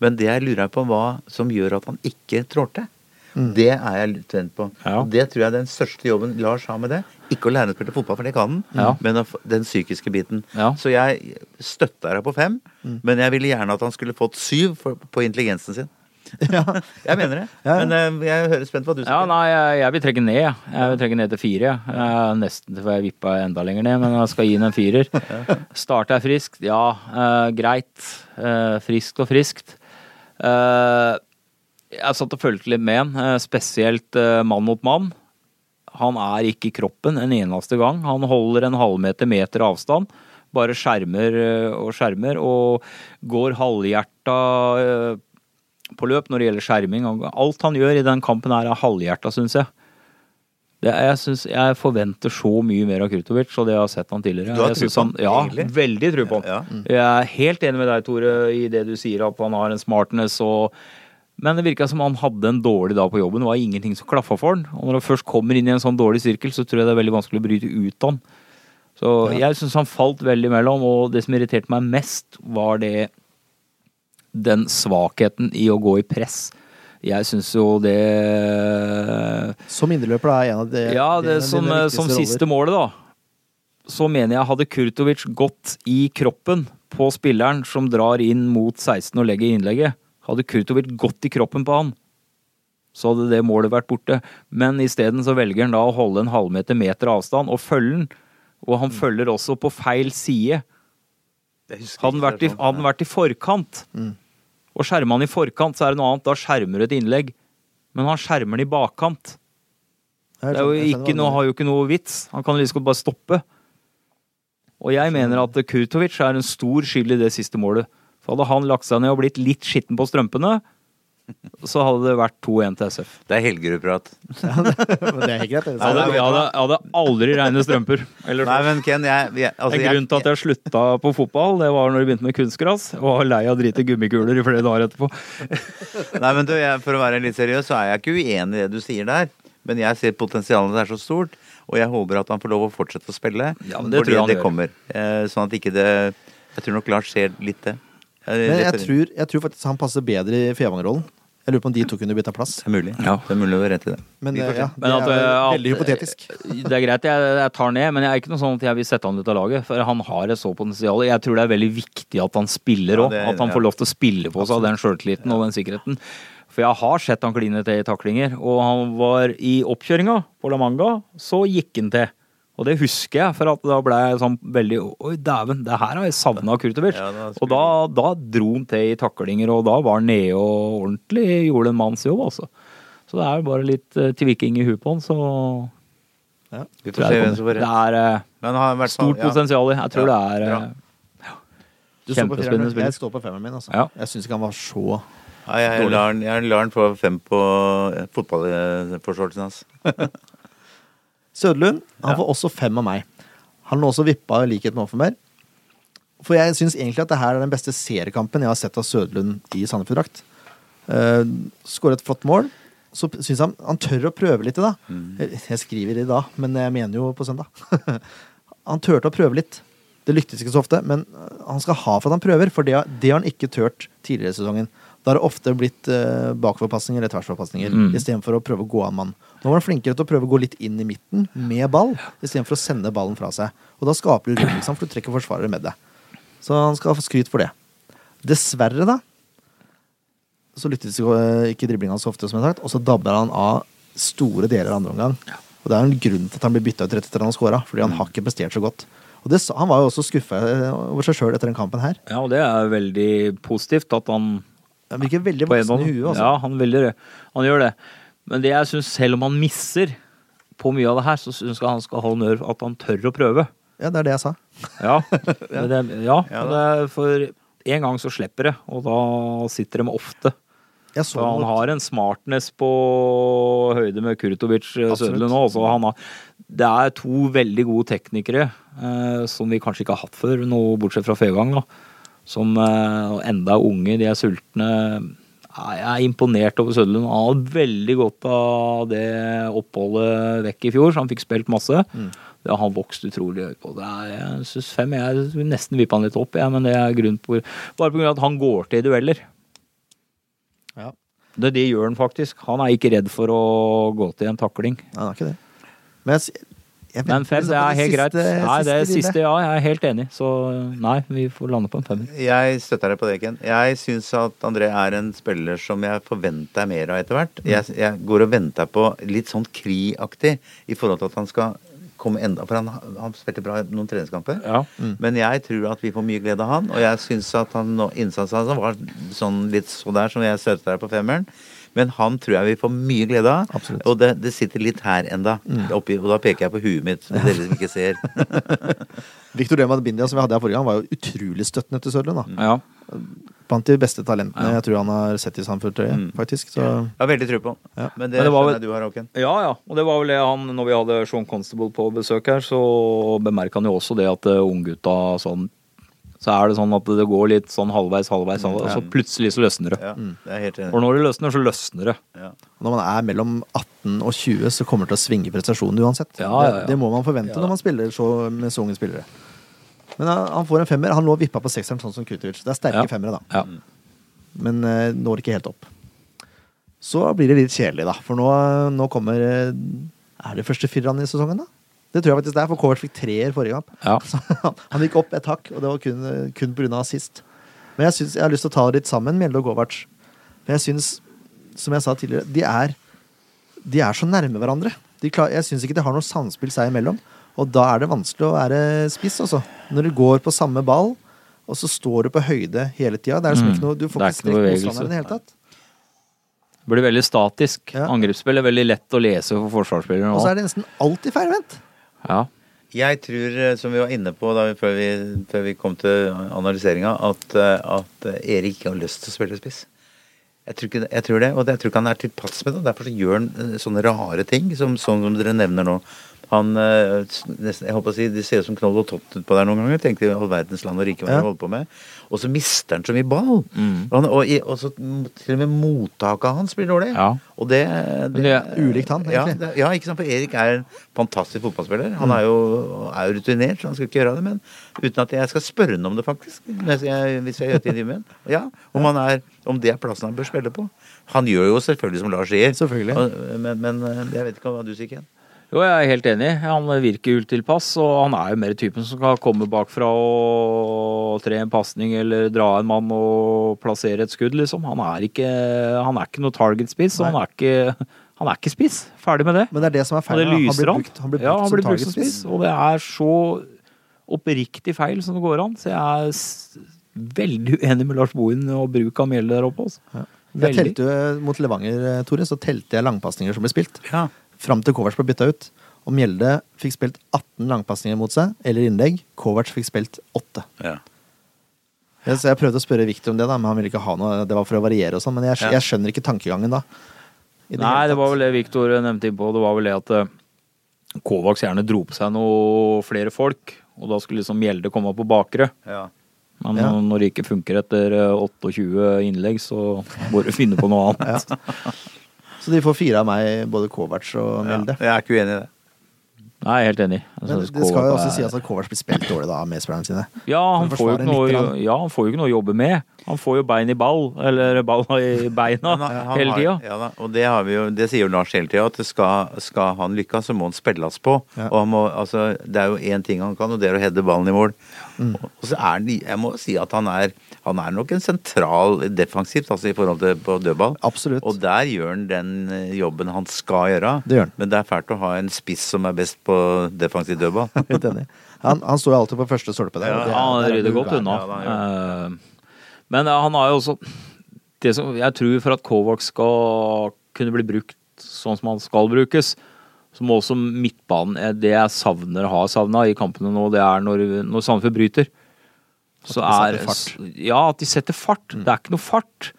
Men det jeg lurer på hva som gjør at han ikke trår til. Det er jeg litt spent på. Ja. Det tror jeg er den største jobben Lars har med det. Ikke å lære å spille fotball, for det kan han, Ja. men den psykiske biten. Ja. Så jeg støtta deg på fem, men jeg ville gjerne at han skulle fått syv for, på intelligensen sin. Ja. Jeg mener det. Ja. Men uh, jeg hører spent på hva du Ja, nei, jeg, jeg vil trekke ned. jeg. Vil trekke ned til fire. er nesten til jeg vippa enda lenger ned, men jeg skal gi den en firer. Starter jeg friskt? Ja, uh, greit. Eh, friskt og friskt. Eh, jeg satt og fulgte litt med han, eh, spesielt eh, mann mot mann. Han er ikke i kroppen en eneste gang. Han holder en halvmeter meter avstand. Bare skjermer eh, og skjermer, og går halvhjerta på løp når det gjelder skjerming. Alt han gjør i den kampen her er halvhjerta, syns jeg. Det, jeg, synes, jeg forventer så mye mer av Krutovic og det jeg har sett han tidligere. Du har tro på han, Ja, egentlig? veldig tro på han. Ja. Jeg er helt enig med deg, Tore, i det du sier, at han har en smartness og Men det virka som han hadde en dårlig dag på jobben. Det var ingenting som klaffa for han. Og når han først kommer inn i en sånn dårlig sirkel, så tror jeg det er veldig vanskelig å bryte ut han. Så jeg syns han falt veldig imellom, og det som irriterte meg mest, var det den svakheten i å gå i press. Jeg syns jo det Som indreløper er en av de Ja, det dine- som, som siste målet, da. Så mener jeg hadde Kurtovic gått i kroppen på spilleren som drar inn mot 16 og legger innlegget. Hadde Kurtovic gått i kroppen på han, så hadde det målet vært borte. Men isteden så velger han da å holde en halvmeter meter avstand og følge den. Og han følger også på feil side. Hadde han vært sånn. han vært i forkant, og skjerma han i forkant, så er det noe annet. Da skjermer du et innlegg. Men han skjermer den i bakkant. Det skjønner ikke noe, har jo ikke noe vits. Han kan liksom bare stoppe. Og jeg mener at Kurtovic er en stor skyld i det siste målet. For hadde han lagt seg ned og blitt litt skitten på strømpene, så hadde det vært 2-1 til SF. Det er Helgerud-prat. Men det er helt greit. Jeg hadde, jeg hadde, jeg hadde aldri regnet strømper. Eller Nei, men Ken, jeg, jeg, altså, en grunn til at jeg slutta på fotball, det var når jeg begynte med kunstgras. Og var lei av å drite gummikuler i flere dager etterpå. Nei, men du, jeg, For å være litt seriøs, så er jeg ikke uenig i det du sier der. Men jeg ser potensialet er så stort. Og jeg håper at han får lov å fortsette å spille. Ja, men det fordi tror jeg han det gjør. kommer. Eh, sånn at ikke det Jeg tror nok Lars ser litt det. Men jeg tror, jeg tror faktisk han passer bedre i Fevang-rollen. Jeg lurer på om de to kunne bytta plass. Det er mulig. Ja. Det er mulig å være rett i det. Men eh, ja, det Men at, er veldig at- hypotetisk. Det er greit, jeg, jeg tar ned, men jeg er ikke noe sånn at jeg vil sette han ut av laget. For han har et så potensial. Jeg tror det er veldig viktig at han spiller òg. er- at han ja. får lov til å spille på seg den sjøltilliten og den sikkerheten. For jeg har sett han kline til i taklinger, og han var i oppkjøringa på La Manga, så gikk han til. Og det husker jeg, for at da ble jeg sånn veldig Oi, dæven, det her har jeg savna Kurtovic. Ja, og da, da dro han til i taklinger, og da var han nede og ordentlig gjorde en manns jobb, altså. Så det er jo bare litt uh, tvilking i huet på han, så Vi får se hvem det som får rett. Det er eh, Men han har i hvert fall- stort ja. potensial i. Jeg tror Ja, det er uh, eh, Du står på Kjempespennende spill. Jeg står på femmeren min, altså. Ja. Jeg syns ikke han var så Ja, jeg Dårlig. lar han- jeg lar han få fem på eh, fotballforståelsen hans. Søderlund han får også fem av meg. Han lå også vippa i likhet med Offenberg. For jeg syns egentlig at det her er den beste seriekampen jeg har sett av Søderlund i Sandefjord-drakt. Uh, Skåret et flott mål. Så syns han han tør å prøve litt i dag. Jeg- Jeg skriver i dag, men jeg mener jo på søndag. han turte å prøve litt. Det lyktes ikke så ofte, men uh, han skal ha for at han prøver, for det, det har han ikke turt tidligere i sesongen. Da har det ofte blitt uh, bakoverpasninger eller tversforpasninger Mm. istedenfor å prøve å gå av mann. Nå var han flinkere til å prøve å gå litt inn i midten med ball, istedenfor å sende ballen fra seg. Og da skaper du rom, liksom, for du trekker forsvarere med deg. Så han skal få skryt for det. Dessverre, da, så lyttes eh, ikke driblinga så ofte, som jeg har sagt, og så dabber han av store deler av andre omgang. Og det er en grunn til at han blir bytta ut rett etter han scora, fordi han har ikke prestert så godt. Og det, Han var jo også skuffa over seg sjøl etter den kampen her. Ja, og det er veldig positivt at han Han virker veldig voksen i huet. Altså. Ja, han, veldig, han gjør det. Men det jeg syns, selv om han misser på mye av det her, så syns jeg han skal ha honnør for at han tør å prøve. Ja, det er det jeg sa. Ja, det, det, ja, Ja det for en gang så slipper det, og da sitter de ofte. Så han har en smartness på høyde med Kurtovic eh, Søderlund nå. så han har, det er to veldig gode teknikere eh, som vi kanskje ikke har hatt før, noe bortsett fra Fevang. da. Som eh, enda er unge, de er sultne. Jeg er imponert over Søderlund. Han hadde veldig godt av det oppholdet vekk i fjor, så han fikk spilt masse. Mm. Det har han vokst utrolig høyt på. Det er, jeg synes fem, jeg vil nesten vippe han litt opp, jeg, men det er grunn på, bare pga. at han går til i dueller. Ja. Det, det gjør han faktisk. Han er ikke redd for å gå til en takling. Nei, han er ikke det. Men, jeg Men fem, liksom det er helt greit. siste- Nei, det er siste, ja, jeg er helt enig. Så nei, vi får lande på en femmer. Jeg støtter deg på det, Ken. Jeg syns at André er en spiller som jeg forventer mer av etter hvert. Jeg, jeg går og venter på litt sånn Kri-aktig i forhold til at han skal komme enda For han, han spilte bra i noen treningskamper. Ja. Men jeg tror at vi får mye glede av han, og jeg syns at han, innsatsen hans var sånn litt så der som jeg støtter deg på femmeren. Men han tror jeg vi får mye glede av. Absolutt. Og det, det sitter litt her enda. Oppi, og da peker jeg på huet mitt, som dere som ikke ser. Victor Dema Bindia, som vi hadde her forrige gang, var jo utrolig støttende til Sørlund. da. ja. Blant de beste talentene Ja. jeg tror han har sett i Sandefjord-trøye, Mm. faktisk. Så Jeg har veldig tro på han. Ja. Men det, Men det var skjønner vel- jeg du har, Håken. Ja, ja. Og det var vel det han, når vi hadde Sean Constable på besøk her, så bemerka han jo også det at uh, unggutta sånn Så er det sånn at det går litt sånn halvveis, halvveis, halvveis, og så plutselig så løsner det. Ja, det er helt enig. Og når det løsner, så løsner det. Ja. når man er mellom 18 og 20, så kommer det til å svinge prestasjonen uansett. Ja, ja, ja. Det, det må man forvente Ja. når man spiller så, med så unge spillere. Men han, han får en femmer. Han lå vippa på sekseren, sånn som Kutovic. Det er sterke Ja. femmere, da. Ja. Men eh, når ikke helt opp. Så blir det litt kjedelig, da. For nå, nå kommer eh, Er det første fireren i sesongen, da? Det tror jeg faktisk det er, for Kovac fikk treer forrige kamp. ja. Han- han gikk opp et hakk, og det var kun, kun pga. assist. Men jeg, synes, jeg har lyst til å ta det litt sammen, Mjelde og Kovac. Men jeg syns, som jeg sa tidligere, de er, de er så nærme hverandre. De klar, jeg syns ikke de har noe samspill seg imellom. Og da er det vanskelig å være spiss, altså. Når du går på samme ball, og så står du på høyde hele tida. Det er liksom Mm. ikke noe, du får ikke strekk strekt motstanderen i det hele tatt. Det blir veldig statisk. Ja. Angrepsspill er veldig lett å lese for forsvarsspillere Og så er det nesten alltid feilvendt. Ja. Jeg tror, eh, som vi var inne på da før, vi, før vi kom til analyseringa, at, eh, at eh, Erik ikke har lyst til å spille spiss. Jeg tror, ikke, jeg tror det, og jeg tror ikke han er tilpass med det. Derfor gjør han sånne rare ting, som, som dere nevner nå. Han, eh, jeg håper å si, Det ser ut som knoll og tott utpå der noen ganger. Tenkte all verdens land og rike hva Ja. holder på med. Og så mister han så mye ball. Og, han, og, og så til og med mottaket hans blir dårlig. Ja. Og det, det, det er ulikt han, ja, egentlig. det, ja, ikke sant. For Erik er en fantastisk fotballspiller. Han er jo, er jo rutinert, så han skal ikke gjøre det. Men uten at jeg skal spørre ham om det, faktisk. Hvis jeg, hvis jeg gjør et intervju med ham. Ja, om, han er, om det er plassen han bør spille på. Han gjør jo selvfølgelig som Lars sier. Selvfølgelig. Men, men eh, jeg vet ikke hva du sier, Ken. Jo, jeg er helt enig. Han virker utilpass, og han er jo mer typen som kan komme bakfra og tre en pasning eller dra en mann og plassere et skudd, liksom. Han er ikke, han er ikke noe target-spiss, og han er ikke, han er ikke spiss. Ferdig med det. Men det er det som er feil. da. Han blir han. brukt, han blir brukt ja, han som blir brukt som targetspiss. spiss, og det er så oppriktig feil som det går an. Så jeg er veldig uenig med Lars Bohin og bruk av Mjelde der oppe. Altså. Jeg telte jo mot Levanger, Tore, så telte jeg langpasninger som ble spilt. Ja. Fram til Kovac ble bytta ut. Og Mjelde fikk spilt 18 langpasninger mot seg, eller innlegg. Kovac fikk spilt 8. ja. Jeg, så jeg prøvde å spørre Victor om det, da, men han ville ikke ha noe. Det var for å variere og sånn. Men jeg, Ja. jeg skjønner ikke tankegangen da. Det Nei, det var vel det Viktor nevnte innpå. Det var vel det at eh, Kovacs gjerne dro på seg noe flere folk, og da skulle liksom Mjelde komme på bakre. ja. Men Ja. når det ikke funker etter eh, 28 innlegg, så må du finne på noe annet. Så de får fire av meg, både Kovac og ja. Jeg er ikke uenig i det. Nei, jeg er helt enig. Altså, Men det skal jo også er- sies at Kovac blir spilt dårlig da av medspillerne sine. Ja, han får, jo ikke noe, ja, han får jo ikke noe å jobbe med. Han får jo bein i ball, eller ball i beina, Han han hele tida. Ja, og det, har vi jo, det sier jo Lars hele tida, at skal, skal han lykkes, så må han spilles på. Ja. Og han må, altså, det er jo én ting han kan, og det er å heade ballen i mål. Mm. Og så er han, jeg må si at han er, han er nok en sentral defensivt altså i forhold til på dødball. Absolutt. Og der gjør han den eh, jobben han skal gjøre. Det gjør han. Men det er fælt å ha en spiss som er best på defensiv dødball. Helt enig. Han, han står jo alltid på første stolpe der. Ja, det er- han er rydder godt unna. Ja, Eh, Men eh, han har jo også det som, Jeg tror for at Kovac skal kunne bli brukt sånn som han skal brukes, så må også midtbanen eh, Det jeg savner, har savna i kampene nå, det er når, når Sandefjord bryter. Så At de er setter fart. Mm. Ja, at de setter fart. Det er ikke noe fart.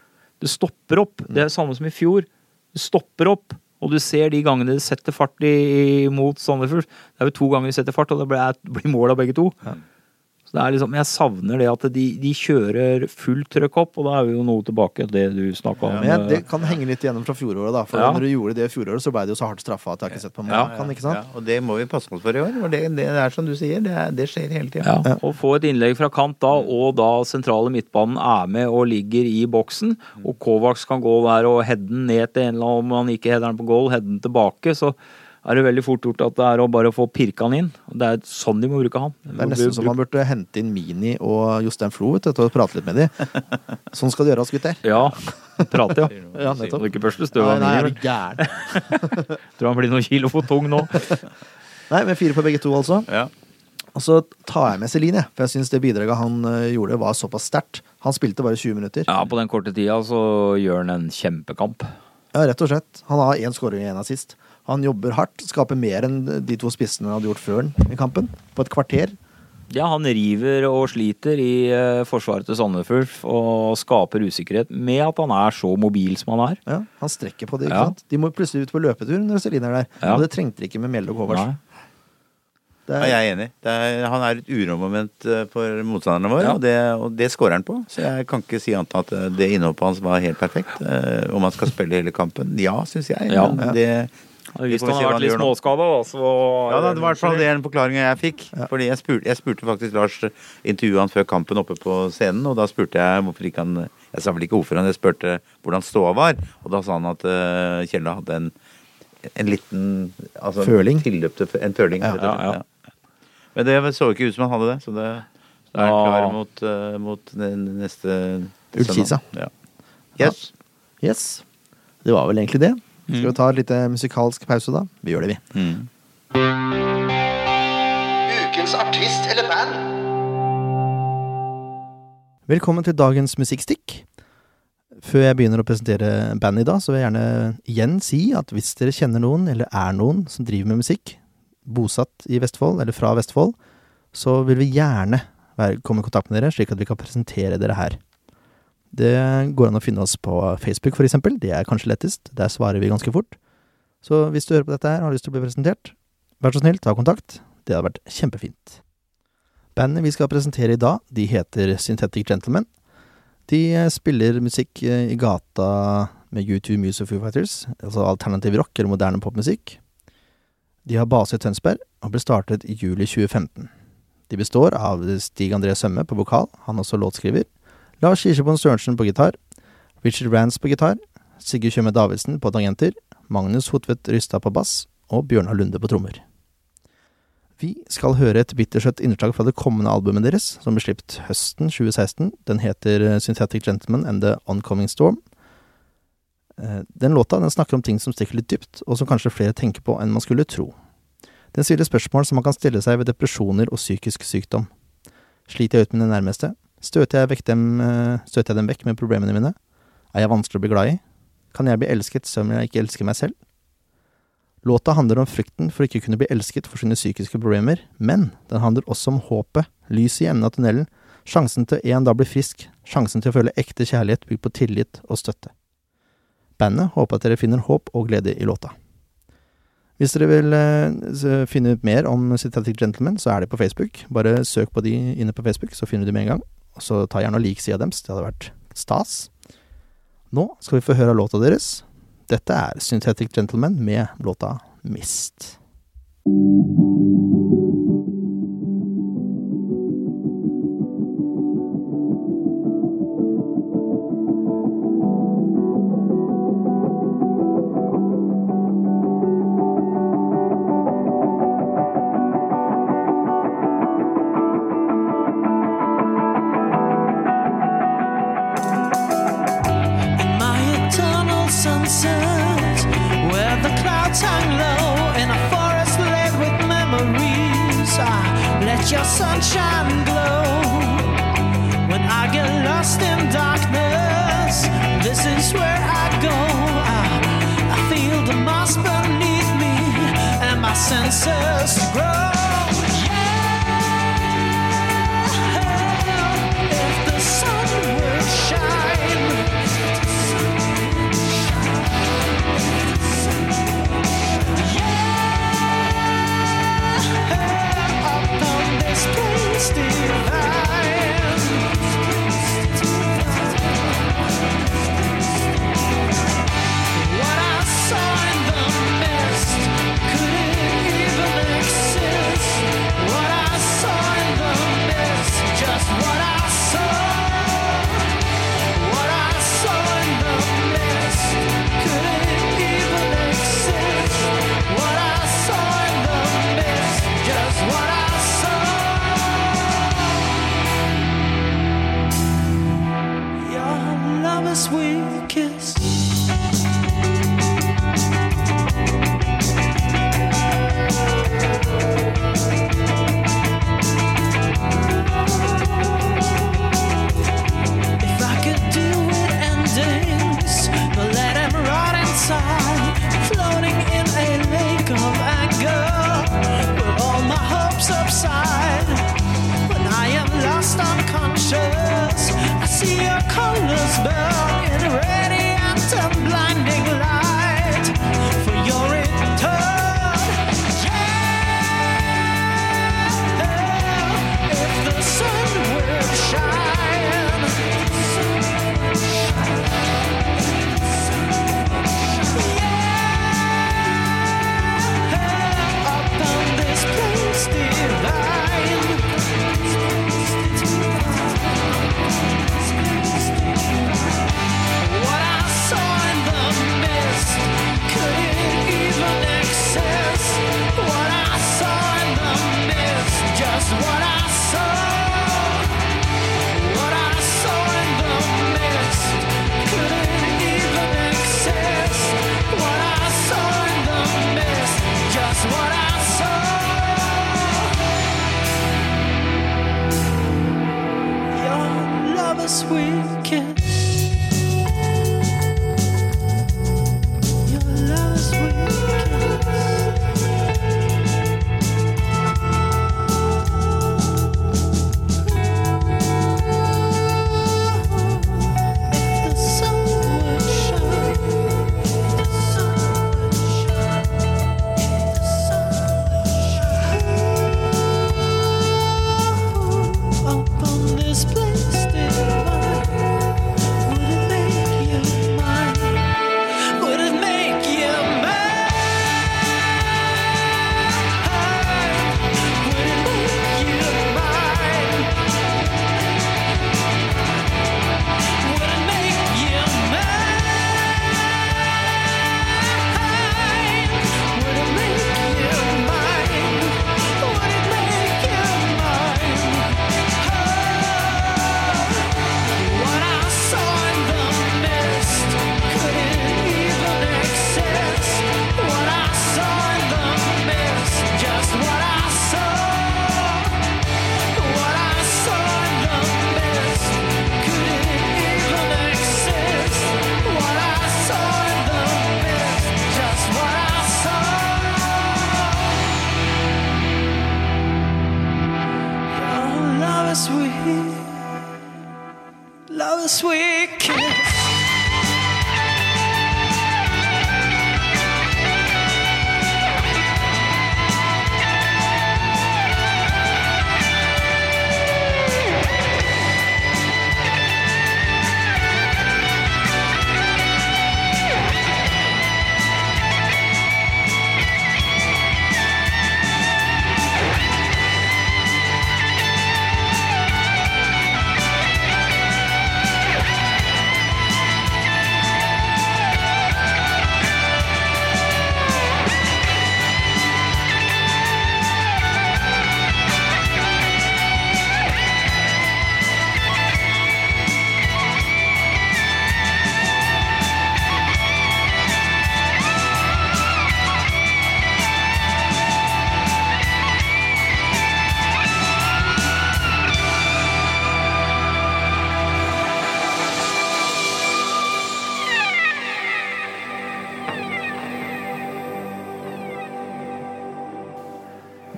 Det stopper opp. Det er samme som i fjor. Det stopper opp. Og du ser de gangene de setter fart i, mot Sandefjord. Det er jo to ganger de setter fart, og det blir, blir mål av begge to. Så det er liksom, Jeg savner det at de, de kjører fullt trøkk opp, og da er vi jo noe tilbake til det du snakka om. Ja, det kan henge litt igjennom fra fjoråret, da. For Ja. når du gjorde det i fjoråret, så ble det jo så hardt straffa at jeg har ikke sett på Ja. maken, ikke sant? Ja, og det må vi passe oss for i år. For det, det er som du sier, det, er, det skjer hele tida. Ja, Å få et innlegg fra kant da, og da sentrale midtbanen er med og ligger i boksen, og Kovacs kan gå der og heade den ned til en eller annen, om han ikke header den på goal, heade den tilbake, så er det veldig fort gjort at det er å bare få pirka han inn. Det er sånn de må bruke han. Det er nesten som man burde hente inn Mini og Jostein Flo vet du, til å prate litt med de. Sånn skal det gjøres, gutter. Ja, prate, ja. Ja, nettopp. Ikke børste støv av nei, er Mini. gæren? Tror han blir noen kilo for tung nå. Nei, men fire på begge to, altså. Ja. Og så tar jeg med Celine. For jeg syns det bidraget han øh, gjorde, var såpass sterkt. Han spilte bare 20 minutter. Ja, på den korte tida så gjør han en kjempekamp. Ja, rett og slett. Han har én skåring og én assist. Han jobber hardt, skaper mer enn de to spissene han hadde gjort før i kampen. På et kvarter. Ja, han river og sliter i eh, forsvaret til Sandefjord og skaper usikkerhet med at han er så mobil som han er. Ja, han strekker på det, ikke Ja. sant. De må plutselig ut på løpetur når Celine er der. Ja. Og det trengte de ikke med Mjelde og Kovac. Nei. Det Ja, er, jeg er enig. Det er, han er et uromoment eh, for motstanderne våre, Ja. og, det, og det skårer han på. Så jeg kan ikke si annet enn at eh, det innhoppet hans var helt perfekt. Eh, om han skal spille hele kampen? Ja, syns jeg. Ja. Men det, Hvis får han har vært litt småskada, da, så ja, da, det var i hvert fall det en forklaring jeg fikk. Fordi jeg spurte, jeg spurte faktisk Lars intervjuet han før kampen oppe på scenen, og da spurte jeg hvorfor ikke han Jeg sa vel ikke hvorfor han, jeg spurte hvordan ståa var, og da sa han at uh, Kjella hadde en, en liten altså, Føling. Tilløp til en føling. Ja, ja, ja. Men det så ikke ut som han hadde det, så det da er Ja. klar mot, uh, mot neste Ullkisa. Ja. Yes. yes. Det var vel egentlig det. Skal Mm. vi ta en liten musikalsk pause, da? Vi gjør det, vi. Mm. Ukens artist eller band? Velkommen til dagens musikkstikk. Før jeg begynner å presentere bandet i dag, så vil jeg gjerne igjen si at hvis dere kjenner noen, eller er noen, som driver med musikk, bosatt i Vestfold, eller fra Vestfold, så vil vi gjerne komme i kontakt med dere, slik at vi kan presentere dere her. Det går an å finne oss på Facebook, eksempel. Det er kanskje lettest. Der svarer vi ganske fort. Så hvis du hører på dette her og har lyst til å bli presentert, vær så snill, ta kontakt. Det hadde vært kjempefint. Bandet vi skal presentere i dag, de heter Synthetic Gentlemen. De eh, spiller musikk eh, i gata med U2 Muse of Foo Fighters, altså alternativ rock eller moderne popmusikk. De har base i Tønsberg og ble startet i juli 2015. De består av Stig André Sømme på vokal, han er også låtskriver, Lars Kirsebom Sørensen på gitar, Richard Rance på gitar, Sigurd Tjøme Davidsen på tangenter, Magnus Hotvedt Rystad på bass og Bjørnar Lunde på trommer. Vi skal høre et bittersøtt innslag fra det kommende albumet deres, som ble sluppet høsten 2016. Den heter Synthetic Gentleman and The Oncoming Storm. Eh, Den låta den snakker om ting som stikker litt dypt, og som kanskje flere tenker på enn man skulle tro. Den stiller spørsmål som man kan stille seg ved depresjoner og psykisk sykdom. Sliter jeg ut med det nærmeste? Støter jeg, dem, eh, støter jeg dem vekk med problemene mine? Er jeg vanskelig å bli glad i? Kan jeg bli elsket selv om jeg ikke elsker meg selv? Låta handler om frykten for ikke kunne bli elsket for sine psykiske problemer, men den handler også om håpet, lyset i enden av tunnelen, sjansen til en dag bli frisk, sjansen til å føle ekte kjærlighet bygd på tillit og støtte. Bandet håper at dere finner håp og glede i låta. Hvis dere vil eh, finne ut mer om Synthetic Gentlemen, så er de på Facebook. Bare søk på de inne på Facebook, så finner du dem med en gang. Så ta gjerne og lik sida deres, det hadde vært stas. Nå skal vi få høre låta deres. Dette er Synthetic Gentlemen med låta Mist. in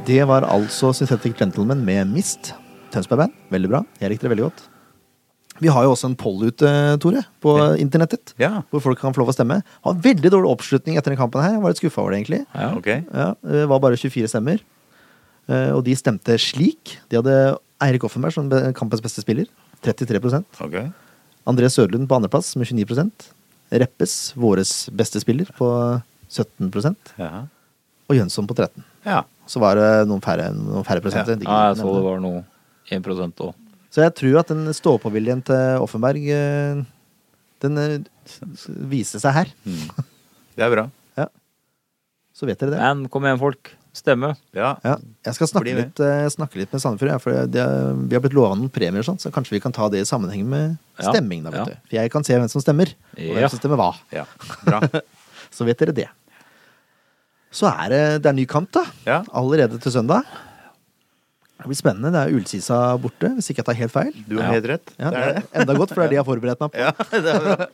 Det var altså Synthetic Gentleman med Mist. Tønsberg Band. Veldig bra. Jeg likte det veldig godt. Vi har jo også en poll ute, Tore, på Ja. internettet. Ja, Hvor folk kan få lov å stemme. Har veldig dårlig oppslutning etter den kampen her. Jeg var litt skuffa over det, egentlig. Ja. ok. Ja, det var bare 24 stemmer. Eh, Og de stemte slik. De hadde Eirik Offenberg som kampens beste spiller. 33 ok. André Sørlund på andreplass med 29% Reppes, våres beste spiller, på 17 Ja. og Jønsson på 13 ja. Så var det noen færre, noen færre prosenter. Ja. Ja, jeg så det var noe 1% òg. Så jeg tror at den stå-på-viljen til Offenberg eh, Den viser viste seg her. Det er bra. Så vet dere det. Men kom igjen, folk. Stemme. Ja. Ja, jeg skal snakke litt, eh, snakke litt med Sandefjord, ja, for det, vi har blitt lova noen premier, og sånt, så kanskje vi kan ta det i sammenheng med stemming. da, vet ja. du. For jeg kan se hvem som stemmer, og hvem Ja. som stemmer hva. ja. Bra. Så vet dere det. Så er det, det er ny kamp, da. Ja. Allerede til søndag. Det blir spennende. Det er Ulsisa borte, hvis ikke jeg tar helt feil. Du har Ja. helt rett. Ja, det er det. Enda godt, for det er det jeg har forberedt meg på. Ja, det er bra.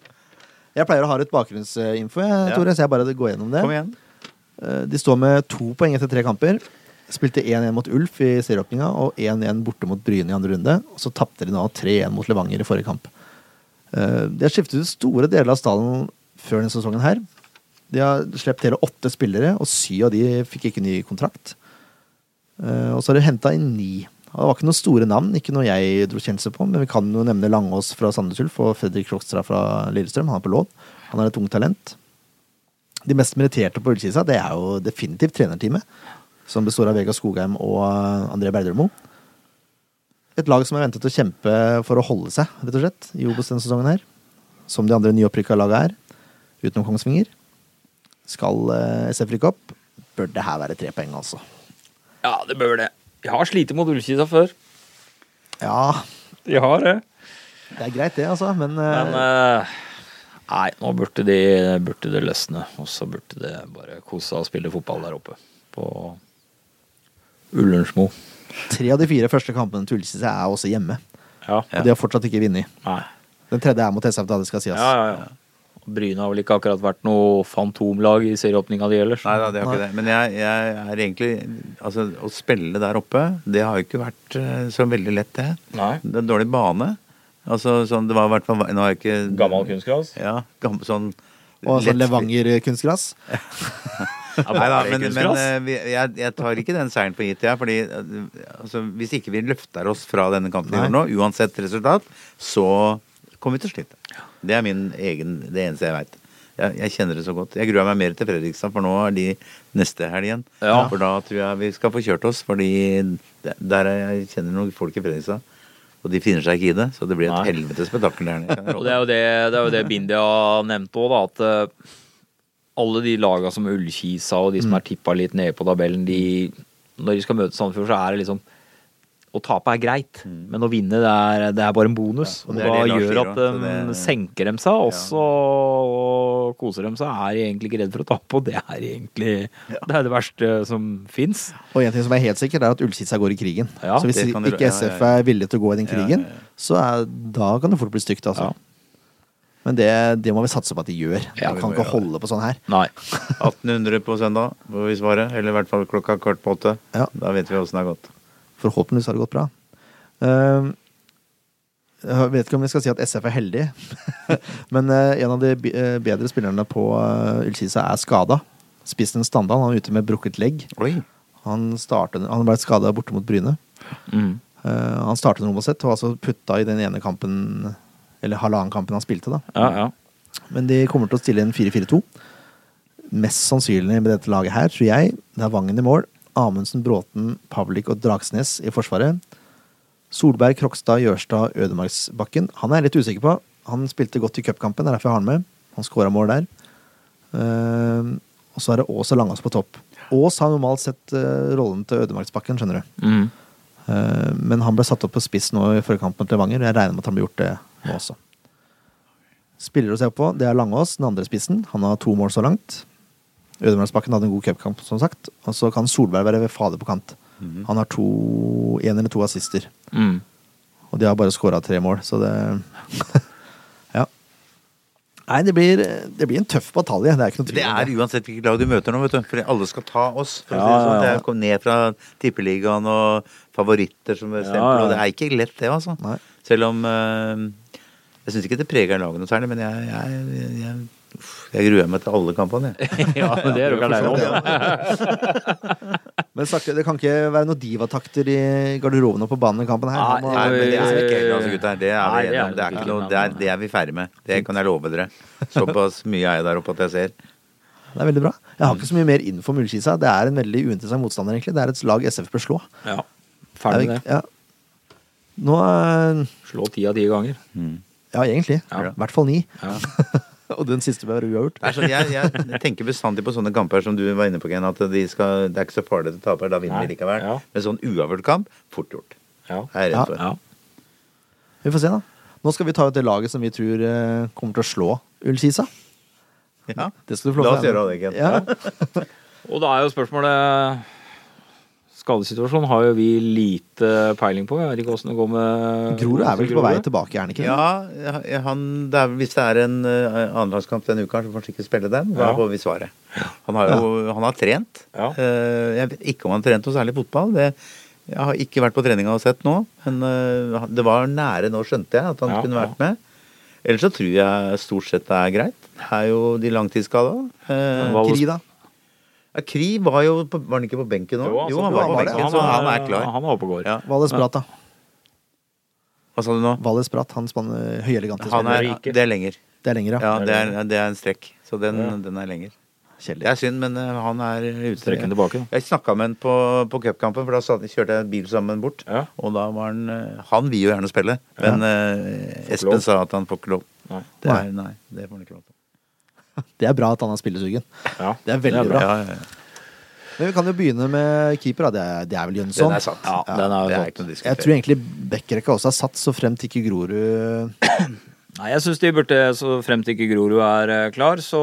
Jeg pleier å ha litt bakgrunnsinfo, jeg, Ja. Tore, så jeg bare går gjennom det. Kom igjen. Eh, De står med to poeng etter tre kamper. Spilte 1-1 mot Ulf i serieåpninga og 1-1 borte mot Bryne i andre runde. Og så tapte de nå 3-1 mot Levanger i forrige kamp. Eh, De har skiftet ut store deler av stallen før denne sesongen her. De har sluppet hele åtte spillere, og syv av de fikk ikke ny kontrakt. Uh, Og så har de henta inn ni. Og Det var ikke noen store navn, ikke noe jeg dro kjennelse på, men vi kan jo nevne Langås fra Sandnes Ulf og Fredrik Krokstrand fra Lillestrøm. Han er på lån. Han er et ungt talent. De mest meritterte på Ullkisa, det er jo definitivt trenerteamet. Som består av Vega Skogheim og André Berdermo. Et lag som er ventet å kjempe for å holde seg, rett og slett, i Obos denne sesongen her. Som de andre nyopprykka laga er, utenom Kongsvinger. Skal eh, SF rykke opp, bør det her være tre poeng, altså. Ja, det bør det. Jeg har slitt mot Ullkisa før. Ja, De har det. det er greit, det, altså, men, eh, Men uh, Nei, nå burde, de, burde det løsne. Og så burde det bare kose seg og spille fotball der oppe. På Ullersmo. tre av de fire første kampene til Ullkisa er også hjemme. Ja. Og de har fortsatt ikke vunnet. Den tredje er mot SF, da, det skal sies. Ja, ja, ja. Bryne har vel ikke akkurat vært noe fantomlag i serieåpninga di ellers? Nei da, det har ikke det. Men jeg, jeg er egentlig Altså, å spille der oppe, det har jo ikke vært eh, så veldig lett, det. Nei. Det er dårlig bane. Altså, sånn, det var i hvert fall Nå har jeg ikke Gammel kunstgras? Ja, gammel, sånn Og sånn Levanger-kunstgras. Nei da, men, men eh, jeg, jeg tar ikke den seieren for gitt, jeg. Fordi eh, altså, hvis ikke vi løfter oss fra denne kampen nå, uansett resultat, så kommer vi til å slite. Det er min egen, det eneste jeg veit. Jeg, jeg kjenner det så godt. Jeg gruer meg mer til Fredrikstad, for nå er de neste helg igjen. Ja. For da tror jeg vi skal få kjørt oss, fordi der er jeg kjenner noen folk i Fredrikstad. Og de finner seg ikke i det, så det blir et helvetes spetakkel der nede. Og det er jo det, det, er jo det Bindia nevnte òg, da. At eh, alle de laga som Ullkisa og de som er tippa litt nede på tabellen, de Når de skal møte Sandefjord, så er det liksom Å tape er greit, men å vinne det er, det er bare en bonus. Ja, og og det og da det gjør at de det- senker dem seg, og så koser dem seg. Er egentlig ikke redd for å tape, og det er egentlig det, er det verste som fins. Og en ting som er helt sikkert, er at Ullkisa går i krigen. Ja, så hvis ikke ja, ja, SF ja. er villig til å gå i den krigen, ja, ja. så er, da kan det fort bli stygt, altså. Ja. Men det, det må vi satse på at de gjør. Ja, vi kan ikke det. holde på sånn her. Nei. 1800 på søndag, får vi svare. Eller i hvert fall klokka kvart på åtte. Ja. Da vet vi åssen det har gått. Forhåpentligvis har det gått bra. Eh, jeg vet ikke om jeg skal si at SF er heldig, men eh, en av de eh, bedre spillerne på uh, Ullkisa er skada. Spissen Standal han er ute med brukket legg. Oi. Han, startet, han ble skada borte mot Bryne. Mm. Eh, han startet Romoset og altså putta i den ene kampen, eller halvannen kampen han spilte. da. Ja, ja. Men de kommer til å stille en 4-4-2. Mest sannsynlig med dette laget her, tror jeg, det er Vangen i mål. Amundsen, Bråten, Pavlik og Dragsnes i forsvaret. Solberg, Krokstad, Jørstad, Ødemarksbakken. Han er jeg litt usikker på. Han spilte godt i cupkampen, det er derfor jeg har han med. Han skåra mål der. Uh, og så er det Ås og Langås på topp. Ås har normalt sett uh, rollen til Ødemarksbakken, skjønner du. Mm. Uh, men han ble satt opp på spiss nå i forrige kamp mot Levanger. Jeg regner med at han blir gjort det nå også. Spiller å se på, det er Langås, den andre spissen. Han har to mål så langt. Ødemarksbakken hadde en god cupkamp, som sagt. Og så kan Solberg være ved fader på kant. Han har to, en eller to assister. Mm. Og de har bare skåra tre mål, så det Ja. Nei, det blir, det blir en tøff batalje. Det er ikke noe tvil Det er uansett hvilket lag du møter nå, vet du. For alle skal ta oss. For å Ja, si det sånn. Det er kom ned fra tippeligaen og favoritter som er Ja, stempel, ja. og det er ikke lett, det, altså. Nei. Selv om eh, Jeg syns ikke det preger laget noe særlig, men jeg, jeg, jeg, jeg gruer meg til alle kampene, jeg. ja, men det er du ikke aleine om. Men snakke, det kan ikke være noen divatakter i garderobene og på banen i kampen her. Nei, Nei, men det er ikke helt altså, gutter. Det er vi. Det er, ikke noe, det, er, det er vi ferdig med. Det kan jeg love dere. Såpass mye er jeg der oppe at jeg ser. Det er veldig bra. Jeg har ikke så mye mer info om Ullkisa. Det er en veldig uinteressant motstander, egentlig. Det er et lag SF bør slå. Ja. Ferdig med det. Ja. Nå er Slå ti av ti ganger. Ja, egentlig. Ja. I hvert fall ni. Ja. og den siste var uavgjort. Sånn, jeg, jeg tenker bestandig på sånne kamper som du var inne på, Ken. At de skal, det er ikke så farlig å tape, da vinner Nei. de likevel. Ja. Men sånn uavgjort kamp, fort gjort. Ja. Jeg er redd for. ja. Vi får se, da. Nå skal vi ta ut det laget som vi tror eh, kommer til å slå Ullkisa. Ja. Det skal du få lov La oss gjøre det, Ken. Ja. Og da er jo spørsmålet Skadesituasjonen har jo vi lite peiling på. Jeg vet ikke åssen det går med Grorud er vel på vei tilbake, er han ikke? Ja, han, det er, hvis det er en uh, annenlagskamp denne uka, så får han sikkert spille den. Da Ja. får vi svaret. Han har jo han har trent. Ja. Uh, jeg vet ikke om han har trent noe særlig fotball. Det, jeg har ikke vært på treninga og sett nå, men uh, det var nære nå, skjønte jeg, at han Ja, kunne vært med. Ellers så tror jeg stort sett det er greit. Det er jo de langtidsskada. Uh, Hva- Kri, ja, Kri var jo på, Var han ikke på benken nå? Jo, han var på var benken, så han er klar. Han er oppe og går. Ja. Valles Bratt, da. Hva sa du nå? Valles Prat, han spanner høyelegante Han er, det er lenger. Det er lenger, ja. Ja, det er, det er en strekk. Så den, Ja. den er lenger. Det er synd, men eh, han er utstrekken tilbake. da. Jeg snakka med han på, på cupkampen, for da satt- kjørte jeg bil sammen bort. Ja. Og da var han eh, Han vil jo gjerne spille, men eh, Espen sa at han får ikke lov. Nei. Det er, nei, det får han ikke lov til. Det er bra at han har spillesugen. Ja. Det er veldig bra. Ja, ja, ja. Men vi kan jo begynne med keeper. Det, er, det er vel Jønsson. Den er satt. Ja, den er det er å Jeg tror egentlig Bekkerekka også er satt, så fremt ikke Grorud Nei, jeg syns de burde, så fremt ikke Grorud er eh, klar, så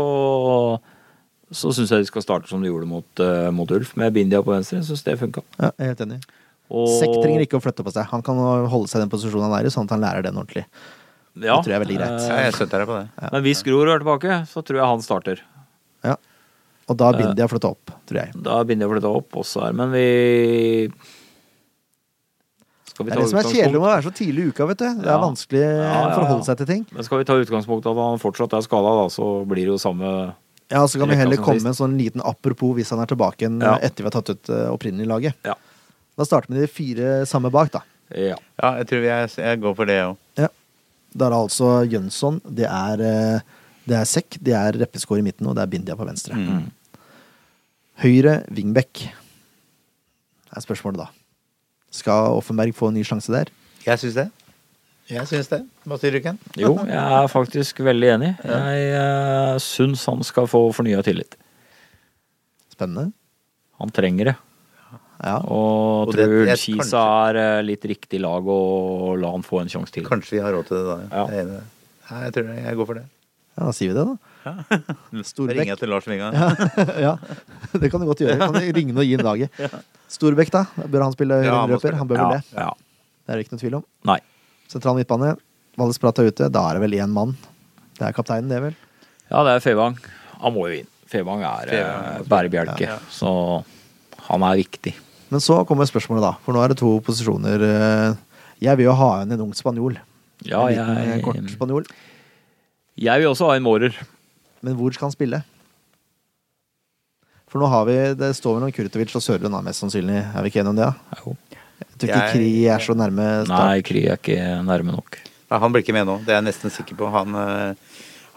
så syns jeg de skal starte som de gjorde mot, uh, mot Ulf, med Bindia på venstre. Jeg syns det funka. Ja, jeg er helt enig. Og, Sekk trenger ikke å flytte på seg. Han kan holde seg i den posisjonen han er i, sånn at han lærer den ordentlig. Ja, det tror jeg er veldig greit. eh, Ja, jeg støtter deg på det. Men hvis Grorud er tilbake, så tror jeg han starter. Ja. Og da binder de å flytte opp, tror jeg. Da begynner de å flytte opp også her, men vi Skal vi Det er det som er kjedelig med å være så tidlig i uka, vet du. Det er Ja. vanskelig å Ja, ja, ja. forholde seg til ting. Men skal vi ta utgangspunkt i at han fortsatt er skada, da, så blir det jo samme Ja, Så kan vi heller komme med en sånn liten apropos hvis han er tilbake igjen Ja. etter vi har tatt ut eh, opprinnelig laget. Ja. Da starter vi med de fire samme bak, da. Ja. Ja, jeg tror jeg, jeg går for det òg. Da er det altså Jønsson, det er, eh, det er Sekk, det er Reppeskår i midten, og det er Bindia på venstre. Mm. Høyre Det er spørsmålet, da. Skal Offenberg få en ny sjanse der? Jeg syns det. Jeg syns det. Hva sier du, Ken? Jo, jeg er faktisk veldig enig. Jeg uh, syns han skal få fornya tillit. Spennende. Han trenger det. Ja. Og, Og jeg- Kisa er eh, litt riktig lag å la han få en sjanse til. Kanskje vi har råd til det da. Ja. Jeg er det. Nei, jeg tror det. Jeg går for det. ja, da sier vi det, da. Ja. Storbekk. ringer jeg til Lars Vinga. Ja. ja, det kan du godt gjøre. Kan du ringe og gi en laget. Storbekk, da? Bør han spille høyreløper? Han bør ja, vel det? ja. Det er det ikke noe tvil om. Nei. Sentral midtbane. Valles Prat er ute. Da er det vel én mann. Det er kapteinen, det, vel? Ja, det er Fevang. Han må jo inn. Fevang er Fevang eh, bærebjelke, Ja, ja. så han er viktig. Men så kommer spørsmålet, da. For nå er det to posisjoner eh, Jeg vil jo ha inn en ung spanjol. Ja, en liten, jeg, kort jeg, spanjol. jeg vil også ha en mårer. Men hvor skal han spille? For nå har vi Det står mellom Kurtovic og Sørlund, mest sannsynlig. Er vi ikke enige om det? da? Jo. Jeg tror ikke Jeg- Kri er så nærme start. Nei, Kri er ikke nærme nok. Nei, han blir ikke med nå, det er jeg nesten sikker på. Han, eh,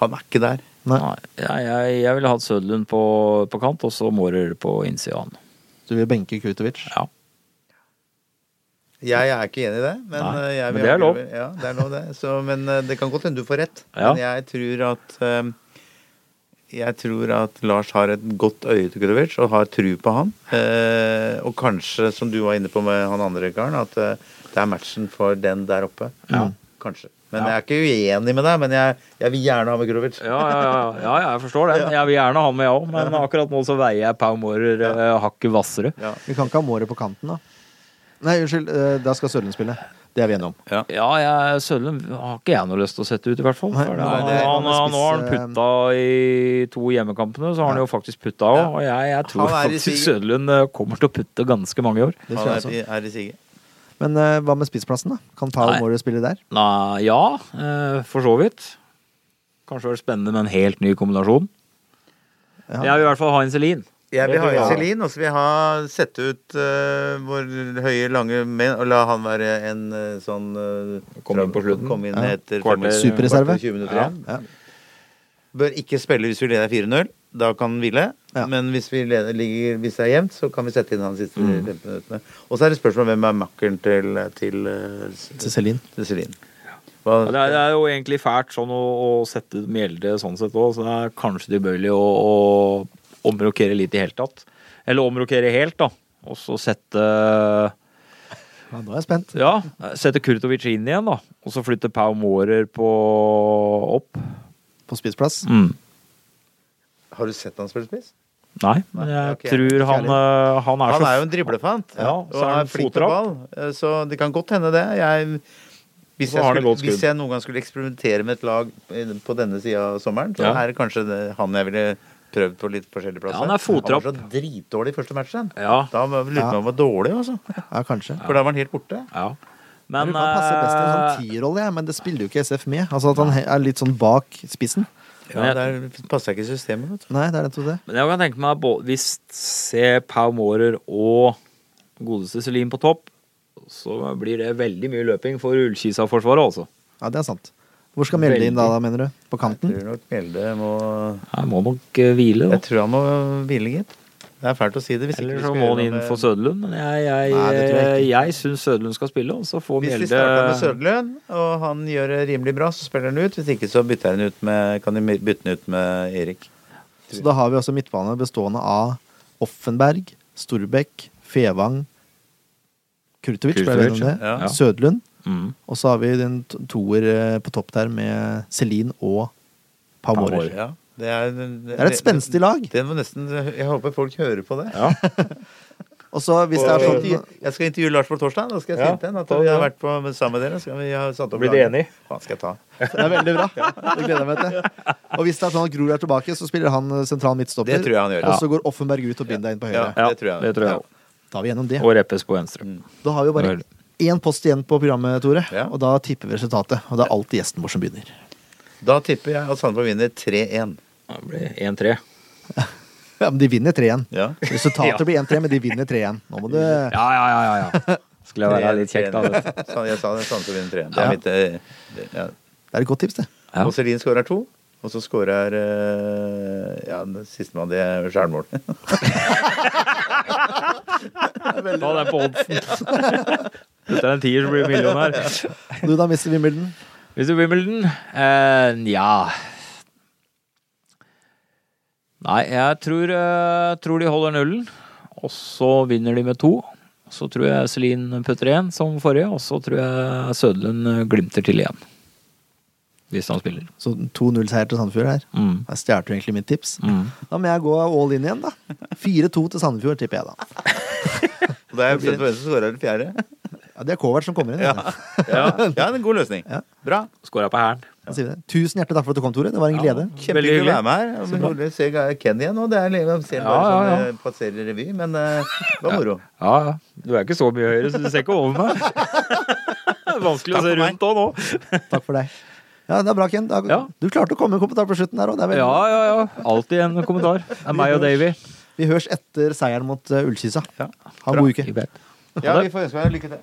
han er ikke der. Nei. Nei, jeg, jeg, ville hatt Sødlund på, på kant, og så Mårer på innsida. av han. Du vil benke Kutovic? Ja. Jeg er ikke enig i det. Men, Nei, eh, jeg men det er lov. Ja, det er lov det. Så, men eh, det kan godt hende du får rett. Ja. Men jeg tror at eh, jeg tror at Lars har et godt øye til Kutovic og har tru på han. Eh, og kanskje, som du var inne på med han andre karen, at det er matchen for den der oppe. Ja. Kanskje. Men jeg er ikke uenig med deg, men jeg, jeg vil gjerne ha med Grovic. Ja, ja, ja, ja, jeg forstår det. Jeg vil gjerne ha med, jeg òg, men akkurat nå så veier jeg Pau Mårer eh, hakket hvassere. Ja. Vi kan ikke ha Mårer på kanten, da. Nei, unnskyld. eh, Da skal Sørlund spille. Det er vi enige om. Ja, jeg, Sødlund har ikke jeg noe lyst til å sette ut, i hvert fall. Nei, nei, han, det- han, han nå har han putta i to hjemmekampene, så har han jo faktisk putta òg. Og jeg, jeg tror faktisk Sølund eh, kommer til å putte ganske mange år. Det tror Han jeg også. er, er i siget. Men uh, hva med spissplassen, da? Kan Pau Moro spille der? Nei, ja, uh, for så vidt. Kanskje det er spennende med en helt ny kombinasjon. Ja. Jeg vil i hvert fall ha en Celine. Jeg vil ha jeg. Og så vil jeg ha sette ut uh, vår høye, lange menn, og la han være en uh, sånn uh, Komme inn på slutten. Komme inn Ja. etter Kvarter- fem- Superreserve. 20 minutter. Ja. Bør ikke spille hvis vi leder 4-0. Da kan han hvile. Ja. Men hvis, vi leder, ligger, hvis det er jevnt, så kan vi sette inn han de siste Mm. 15 minuttene. Og så er det spørsmål hvem er makkeren til, til, eh, Til Celine. til Celine. Ja, Det er, det er jo egentlig fælt sånn å, å sette Mjelde sånn sett òg, så det er kanskje tilbøyelig å, å omrokere litt i hele tatt. Eller omrokere helt, da. Og så sette Ja, nå er jeg spent. Ja, sette Kurtovic inn igjen, da. Og så flytte Pau Mårer på opp. På spissplass. Mm. Har du sett han spille spiss? Nei, men jeg okay, tror han, eh, han er Han er jo en driblefant. Ja, og så er han er flink på ball. eh, Så det kan godt hende det. Jeg, hvis, jeg skulle, hvis jeg noen gang skulle eksperimentere med et lag eh, på denne sida av sommeren, så Ja. er det kanskje det, han jeg ville prøvd på litt forskjellige plasser. Ja, han er fotrapp. Han var så dritdårlig i første matchen. Ja. Da lurte jeg på om han var dårlig, altså. Ja, kanskje. For da var han helt borte. ja. Men, Men han passer best i en sånn tierrolle, men det spiller jo ikke SF med. Altså at han er litt sånn bak spissen. Ja, Der passer ikke systemet, vet du. Nei, det er nettopp det. Men jeg kan tenke meg at hvis se Pau Mårer og godeste Celine på topp, så blir det veldig mye løping for Ullkisa-forsvaret, altså. Ja, det er sant. Hvor skal Mjelde inn da, da, mener du? På kanten? Jeg tror nok Mjelde må Jeg må nok eh, hvile, da. Jeg tror han må hvile, gitt. Det er fælt å si det. Hvis Eller ikke så må han inn for Søderlund. Men jeg, jeg, Nei, jeg jeg syns Søderlund skal spille, og så får Hvis vi Mjelde starter med Søderlund, og han gjør det rimelig bra, så spiller han ut. Hvis ikke, så bytter han ut med, kan de bytte han ut med Erik. Så da har vi også midtbane bestående av Offenberg, Storbekk, Fevang, Kurtovic, ble det Kurtovic, det? ja. Ja. Sødlund. mm. Og så har vi den to- toer eh, på topp der med Celine og Mårer. Mårer. Ja, det er, Det er et spenstig lag. Det må nesten, jeg håper folk hører på det. Ja. Og så hvis det er sånn Jeg skal intervjue Lars på torsdag. Da skal jeg Ja, si til ham at vi har vært på sammen med dere. Så vi ha satt opp Blir de enige? enig? Faen skal jeg ta. Det er veldig bra. Det gleder jeg meg til. Og hvis det er sånn at Grorud er tilbake, så spiller han eh, sentral midtstopper. Det tror jeg han gjør. Og så går Offenberg ut og binder deg inn på høyre. Ja, det tror jeg. det tror jeg. Da har vi gjennom det. Og Reppes på venstre. Da har vi jo bare én post igjen på programmet, Tore. Ja. Og da tipper vi resultatet. Og det er alltid gjesten vår som begynner. Da tipper jeg at Sandefjord vinner 3-1. Det blir 1-3. Ja, men de vinner 3-1. Ja. Resultatet Ja. blir 1-3, men de vinner 3-1. Nå må du Ja, ja, ja, ja, ja. Skulle være litt kjekk, da. vet du. Så Jeg sa det, Sandefjord vinner 3-1. Det er Ja. mitt eh, det- ja. Det er et godt tips, det. Ja. Og Celine skårer to. Og så skårer eh, Ja, sistemann, det er skjærmål. Ta den på oddsen. Putter en tier, som blir det millionær. Du da, Mr. Wimbledon? Du Wimbledon Uh, Ja Nei, jeg tror, eh, tror de holder nullen. Og så vinner de med to. Så tror jeg Celine putter igjen, som forrige. Og så tror jeg Søderlund eh, glimter til igjen. Hvis han spiller. Så 2-0-seier til Sandefjord her. Mm. Jeg stjal jo egentlig mitt tips. Mm. Da må jeg gå all in igjen, da. 4-2 til Sandefjord, tipper jeg da. Det er på hvem som skårer den fjerde. Ja, Det er Kovac som kommer inn. Ja. Ja. Ja, en god løsning. Ja. Bra. Skåra på det. Tusen hjertelig takk for at du kom, Tore. Det var en glede. Veldig Kjempehyggelig å være med her. Rolig å se Ken igjen nå. Det er lenge å se Ja, bare ja, sånn ja. eh, passerer revy, men uh, det var moro. Ja, ja. Du er ikke så mye høyere, så du ser ikke over meg. Vanskelig å se rundt òg nå. Takk for deg. Ja, det er bra, Ken. Du klarte å komme med en kommentar på slutten der òg. Ja, ja, ja. Alltid en kommentar. Det er meg og Davy. Vi høres etter seieren mot uh, Ullkisa. Ja. Ha en god uke. Ja, vi får ønske deg lykke til.